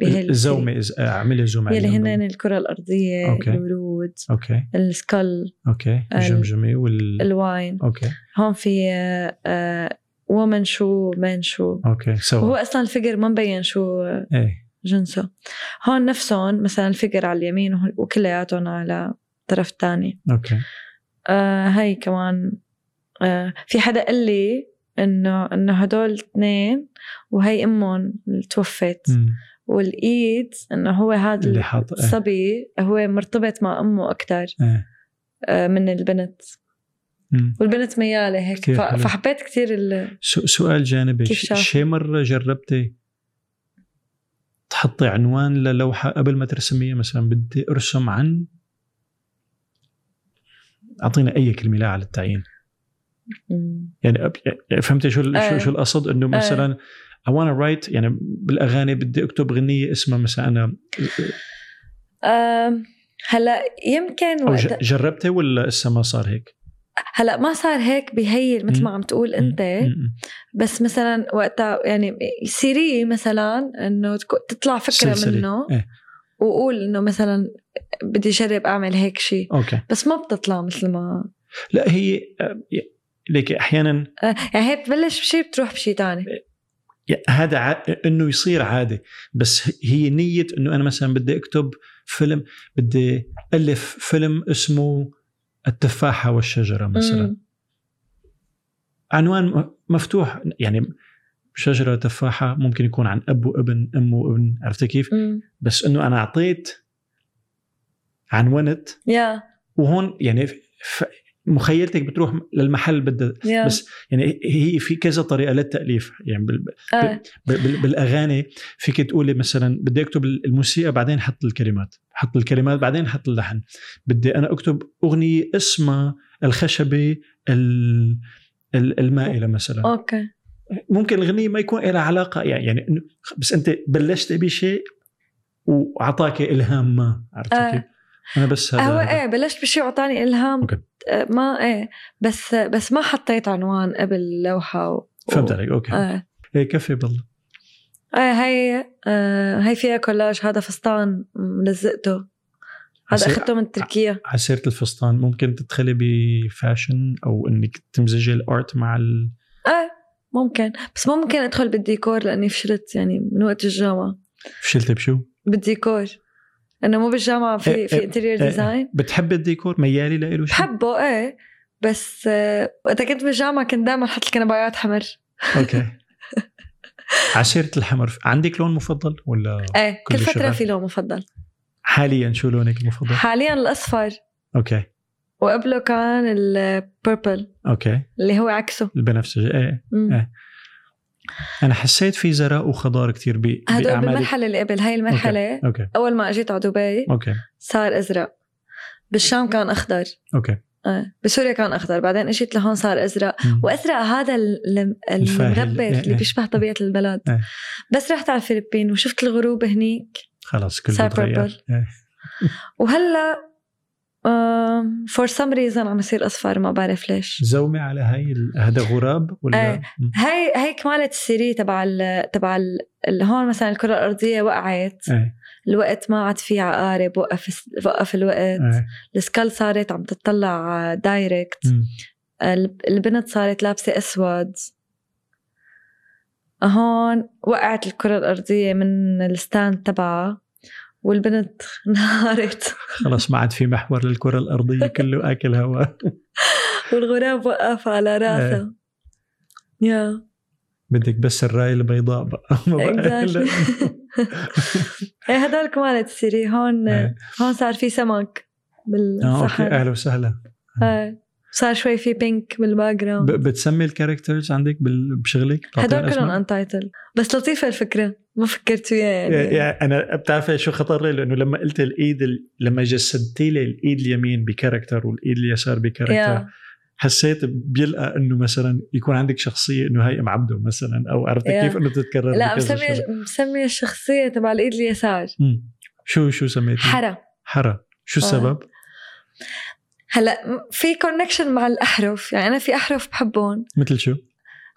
بهي الزومة إز- اعملي زوم يلي. هن الكرة الأرضية أوكي. الورود أوكي. السكال أوكي. الجمجمه وال ال wine. okay. هون في وومن شو مان شو أوكي. وهو سوا أصلا ال figure ما مبين شو إيه. جنسه. هون نفسهم مثلا ال figure على اليمين وكلياتهم على الطرف الثاني okay. آه هاي كمان في حدا قال لي إنه إنه هدول اثنين وهي أمهم اللي توفت. والإيد إنه هو هذا اللي حاط إيه. الصبي هو مرتبط مع أمه أكثر إيه آه من البنت مم. والبنت ميالة هيك كتير ف-. فحبيت كثير ال... سؤال جانبي؟ شي مرة جربتي تحطي عنوان للوحة قبل ما ترسميها مثلا بدي أرسم عن اعطينا أي كلمة لا على التعيين. يعني يعني فهمتي شو ال- آه. شو, شو القصد إنه مثلا I wanna write يعني بالأغاني بدي أكتب غنية اسمها مثلا أنا هلأ يمكن وقت جربتي ولا لسه ما صار هيك؟ هلأ ما صار هيك بهي مثل ما. عم تقول أنت بس مثلا وقتها يعني series مثلا إنه تطلع فكرة سلسلة. منه إيه. وقول إنه مثلا بدي أجرب أعمل هيك شيء okay بس ما بتطلع مثل ما لا هي ليك أحيانا آه، يعني هي بتبلش بشيء بتروح بشيء تاني يا- هذا ع... إنه يصير عادي بس هي نية إنه أنا مثلا بدي أكتب فيلم بدي ألف فيلم اسمه التفاحة والشجرة مثلا مم. عنوان مفتوح يعني شجرة تفاحة ممكن يكون عن أب وابن أم وابن عرفت كيف مم. بس إنه أنا أعطيت عنونت يا وهون يعني ف- مخيلتك بتروح للمحل بدها يا بس يعني هي في كذا طريقة للتأليف يعني بال آه. بال- بال- بالأغاني فيك تقولي مثلا بدي أكتب الموسيقى بعدين حط الكلمات حط الكلمات بعدين حط اللحن بدي أنا أكتب أغنية اسمها الخشبة ال- ال- المائلة مثلا okay ممكن الغنية ما يكون لها علاقة يعني, يعني بس أنت بلشت بشيء وأعطاك إلهام ما عرفت آه. كيف؟ أنا بس هذا هو. إيه بلشت بشيء وعطاني إلهام okay. ما إيه بس بس ما حطيت عنوان قبل لوحة و... فهمت عليك إيه. إيه كفي بالله. إيه هي آه هي فيها كولاج هذا فستان ملزقته هذا عسير- أخذته من تركيا. على سيرة الفستان ممكن تدخلي ب fashion أو إنك تمزجي ال art مع ال... إيه ممكن. بس ما ممكن أدخل بالديكور لأني فشلت يعني من وقت الجامعة. فشلتي بشو؟ بالديكور. انه مو بالجامعة في إيه، في إيه، interior إيه، design بتحبي الديكور؟ ميالي لإله شو؟ بحبه إيه. بس آه، وقت كنت بالجامعة كنت دائما أحط الكنبايات حمر. okay. [LAUGHS] على سيرة الحمر. عندك لون مفضل ولا إيه كل كل فترة الشباب. في لون مفضل. حاليا شو لونك المفضل؟ حاليا الأصفر. okay. وقبله كان ال purple okay. اللي هو عكسه. البنفسجي إيه مم. أنا حسيت في زراق وخضار كتير ب- هدول بالمرحلة اللي قبل هاي المرحلة okay أول ما أجيت على دبي okay صار أزرق بالشام كان أخضر okay آه. بسوريا كان أخضر بعدين أجيت لهون صار أزرق. وأزرق هذا. المغبر إيه، اللي إيه. بيشبه طبيعة البلد إيه. بس رحت على الفلبين وشفت الغروب هنيك خلاص كله صار. وهلا for some reason عم يصير أصفر ما بعرف ليش. zoom ي على هاي هذا غراب ولا. مم. هاي هي كمالة ال série تبع ال تبع ال هون مثلا الكرة الأرضية وقعت. إيه الوقت ما عاد في عقارب وقف وقف الوقت. إيه ال skull صارت عم تطلع direct البنت صارت لابسة أسود. هون وقعت الكرة الأرضية من ال stand تبعها. والبنت [LAUGHS] انهارت خلاص ما عاد في محور للكرة الأرضية كله آكل هواء [LAUGHS] والغراب وقف على راسها yeah. بدك بس الرايه البيضاء بقى. [LAUGHS] إيه هدول كمان ال série هون إيه. هون صار في سمك بالصحن أهلا وسهلا. إيه. صار شوي في pink بال background بتسمي ال characters عندك بال- بشغلك هدول كلهم؟ untitled بس لطيفة الفكرة ما فكرت فيها يعني يعني أنا بتعرفي شو خطر لي لأنه لما قلت الإيد ال... لما جسدتي لي الإيد اليمين ب character والإيد اليسار ب character yeah حسيت بيلقى إنه مثلا يكون عندك شخصية إنه هي أم عبده مثلا أو عرفت yeah. كيف إنه تتكرر لا شغلة. مسمية الشخصية تبع الإيد اليسار مم. شو شو سميتي؟ حرا حرا شو آه. السبب؟ هلا في connection مع الأحرف. يعني أنا في أحرف بحبهم. مثل شو؟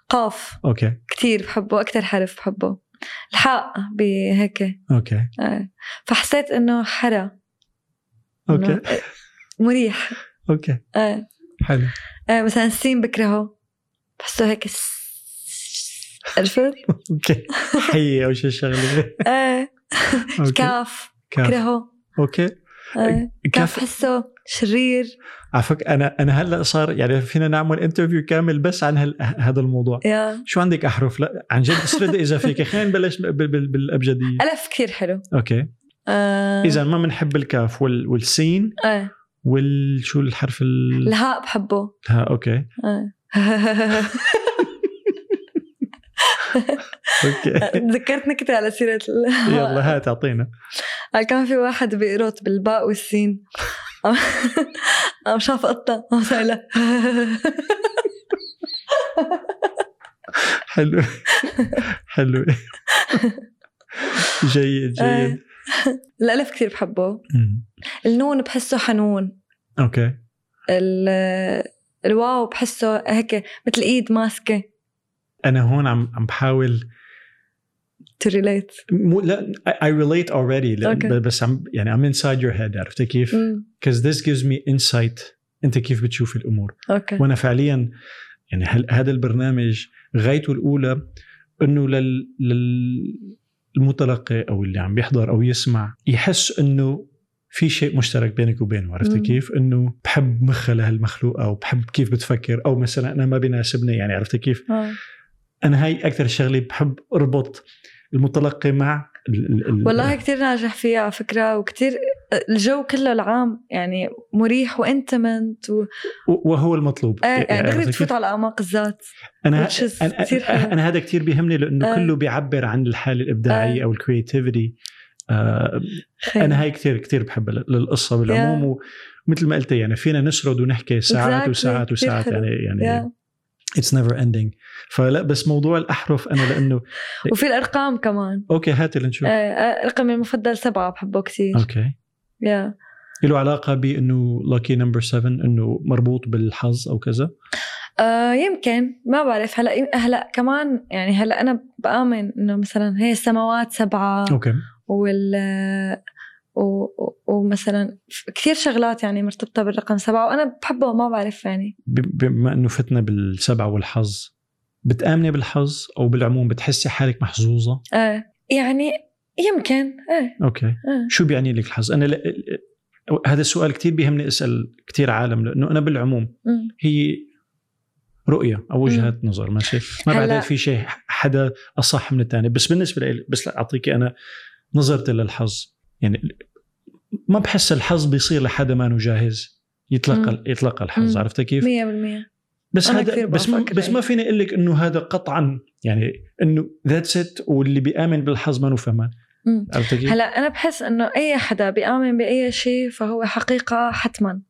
قاف. okay. كتير بحبه أكتر حرف بحبه. الحاء بهيك okay. آه. فحسيت إنه حرا. okay. إنه [LAUGHS] مريح. okay. آه. حلو. آه. مثلا السين بكرهه. بحسه هيك عرفت؟ [LAUGHS] okay. حية أو شي. [LAUGHS] okay. الكاف كاف. بكرهه. أوكي. آه. كاف بحسه شرير. على فكره أنا أنا هلأ صار يعني فينا نعمل interview كامل بس عن هذا الموضوع. yeah. شو عندك أحرف؟ لا عن جد أسرد إذا فيك. [LAUGHS] خلينا نبلش بال- بال- بالأبجدية. ألف كتير حلو. okay. آه. إذا ما بنحب الكاف وال... والسين آه. وال شو الحرف ال... الهاء بحبه. ها okay. آه. [LAUGHS] okay. تذكرت نكتة على سيرة ال- يلا هات اعطينا كان في واحد بيقرط بالباء والسين. قام [LAUGHS] شاف قام سألها [LAUGHS] حلو. حلو. [LAUGHS] جيد جيد. الألف كثير بحبه. النون بحسه حنون. okay. ال- الواو بحسه هيك مثل إيد ماسكة. أنا هون عم عم بحاول to relate مو لا I relate already. لأن بس عم يعني I'm inside your head عرفت كيف؟ because this gives me insight أنت كيف بتشوف الأمور okay وأنا فعليا يعني هذا البرنامج غايته الأولى إنه لل, لل المتلقي أو اللي عم بيحضر أو يسمع يحس إنه في شيء مشترك بينك وبينه عرفت مم. كيف؟ إنه بحب مخها لهالمخلوقة أو بحب كيف بتفكر أو مثلا أنا ما بيناسبني يعني عرفت كيف؟ آه. أنا هاي أكثر شغلة بحب أربط المتلقي مع ال ال والله كتير ناجح فيها على فكرة وكتير الجو كله العام يعني مريح وإنتمنت و... وهو المطلوب آه يعني دغري عرفت تفوت؟ على أعماق الذات أنا أنا, كتير حلو. أنا هذا كثير بيهمني لأنه آه. كله بيعبر عن الحالة الإبداعية آه. أو ال creativity آه خير. أنا هاي كثير كثير بحب للقصة بالعموم ومثل ما قلت يعني فينا نسرد ونحكي ساعات Exactly. وساعات وساعات. يعني يعني Yeah. it's never ending فلا بس موضوع الأحرف أنا لأنه [LAUGHS] وفي الأرقام كمان. okay هاتي لنشوف آه، آه، رقمي المفضل سبعة بحبه كتير. okay. يا له علاقة بأنه lucky number 7 أنه مربوط بالحظ أو كذا؟ آه يمكن. ما بعرف. هلا هلا كمان يعني هلا أنا بآمن إنه مثلا هي السماوات سبعة okay. وال ومثلا كثير شغلات يعني مرتبطة بالرقم سبعة وأنا بحبه وما بعرف يعني. بما إنه فتنا بالسبعة والحظ بتآمني بالحظ أو بالعموم بتحسي حالك محظوظة؟ آه يعني يمكن إيه أوكي. آه. شو بيعني لك الحظ؟ أنا ل... هذا السؤال كثير بيهمني أسأل كثير عالم لأنه أنا بالعموم مم. هي رؤية أو وجهة نظر ماشي؟ ما بعتقد في شيء حدا أصح من الثاني بس بالنسبة لي بس أعطيكي أنا نظرتي للحظ. يعني ما بحس الحظ بيصير لحدا ما جاهز يتلقى مم. يتلقى الحظ مم. عرفت كيف؟ مية بالمية بس أنا هذا بس ما بس ما هيك. فيني أقول لك إنه هذا قطعا يعني إنه that's it واللي بيآمن بالحظ ما فهمان. عرفت كيف؟ هلا أنا بحس إنه أي حدا بيآمن بأي شيء فهو حقيقة حتما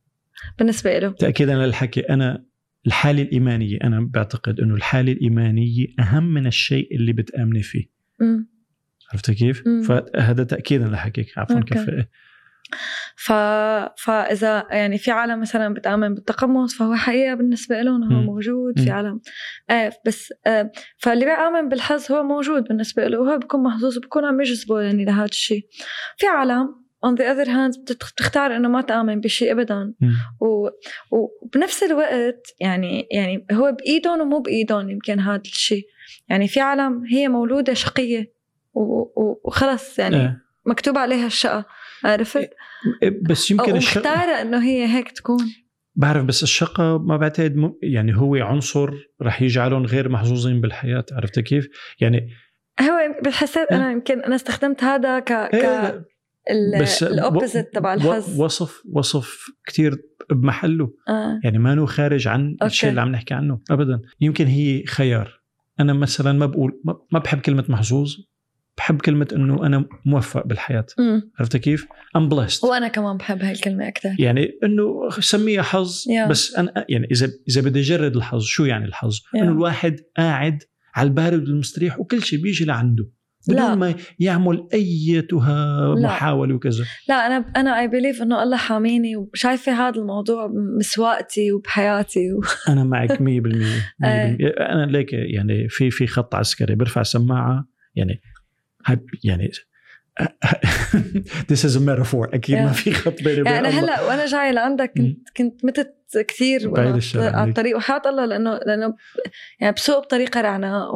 بالنسبة له تاكيدا للحكي أنا الحالة الإيمانية أنا بعتقد إنه الحالة الإيمانية أهم من الشيء اللي بتآمني فيه مم. عرفت كيف؟ مم. فهذا تاكيدا لحكيك عفوا okay. ف... فاذا يعني في عالم مثلا بتأمن بالتقمص فهو حقيقة بالنسبة لهم هو. موجود. في عالم آه بس آه فاللي بيأمن بالحظ هو موجود بالنسبة له وهو بيكون محظوظ وبيكون عم يجذبه يعني لهذا الشيء في عالم on the other hand بتختار إنه ما تأمن بشيء ابدا. و... وبنفس الوقت يعني يعني هو بإيدهم ومو بإيدهم يمكن هذا الشيء يعني في عالم هي مولودة شقية و... و... وخلص يعني آه. مكتوب عليها الشقة عرفت؟ بس أو يمكن الشقة مختارة إنه هي هيك تكون بعرف بس الشقة ما بعتقد م... يعني هو عنصر رح يجعلهم غير محظوظين بالحياة عرفت كيف؟ يعني هو بحسيت أنا يمكن أنا استخدمت هذا ك إيه، ك بس ال opposite تبع الحظ وصف وصف كتير بمحله آه. يعني ما نو خارج عن okay. الشيء اللي عم نحكي عنه ابدا يمكن هي خيار أنا مثلا ما بقول ما بحب كلمة محظوظ بحب كلمة إنه أنا موفق بالحياة. عرفت كيف I'm blessed وأنا كمان بحب هاي الكلمة أكثر يعني إنه سميها حظ Yeah. بس أنا يعني إذا إذا بدي أجرد الحظ شو يعني الحظ؟ Yeah. إنه الواحد قاعد على البارد والمستريح وكل شيء بيجي لعنده بدون لا. ما يعمل ايتها. محاولة وكذا لا أنا أنا I believe إنه الله حاميني وشايفة هذا الموضوع بسواقتي وبحياتي و... [LAUGHS] أنا معك 100% 100% إيه. أنا ليك يعني في في خط عسكري برفع سماعة يعني يعني [LAUGHS] This is a metaphor أكيد ما Yeah. في خط بيني وبين يعني أنا الله. هلا وأنا جاي لعندك. كنت كنت متت كثير بعيد وأنا الشر على. الطريق وحياة الله لأنه لأنه يعني بسوق بطريقة رعناء.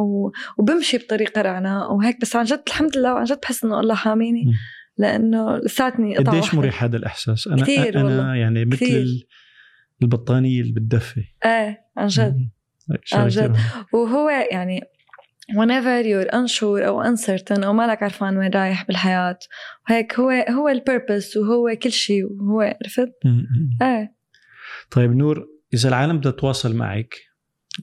وبمشي بطريقة رعناء وهيك بس عن جد الحمد لله وعن جد بحس إنه الله حاميني. لأنه لساتني قطعه قديش. مريح هذا الإحساس أنا كتير أنا والله. يعني مثل كتير. ال- البطانية اللي بتدفي إيه عن جد عن جد. وهو يعني whenever you're unsure أو uncertain أو مالك عرفان وين رايح بالحياة وهيك هو هو ال purpose وهو كل شيء وهو عرفت؟ إيه. طيب نور إذا العالم بدها تتواصل معك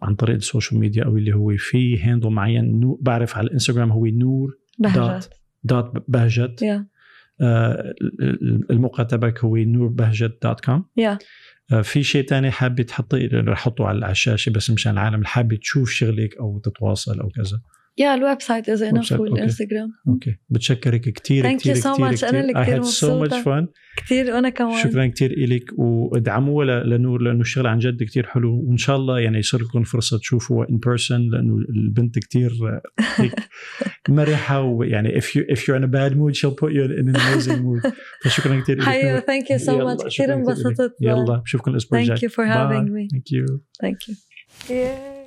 عن طريق ال social media أو اللي هو في handle معين نور بعرف على الانستغرام هو نور بهجت. dot بهجت. yeah آه، الموقع تبعك هو نوربهجت dot com yeah في شيء تاني حابة تحطي رح أحطه على الشاشة بس مشان العالم اللي حابة تشوف شغلك أو تتواصل أو كذا. يا الويب سايت إذا ويب انف. والانستغرام okay بتشكرك كتير Thank كتير you so كتير much. أنا اللي كتير had so much مبسوطة. fun كثير وأنا كمان شكرا كتير إلك وادعموها ل- لنور لأنه الشغل عن جد كتير حلو وإن شاء الله يعني يصير لكم فرصة تشوفوا in person لأنه البنت كتير هيك [LAUGHS] مرحة ويعني if you if you're in a bad mood she'll put you in an amazing mood [LAUGHS] فشكرا كتير إلك حيو. thank you so much كثير. انبسطت يلا بشوفكم الأسبوع Thank الجاي you for having Bye. me. Thank you ثانك يو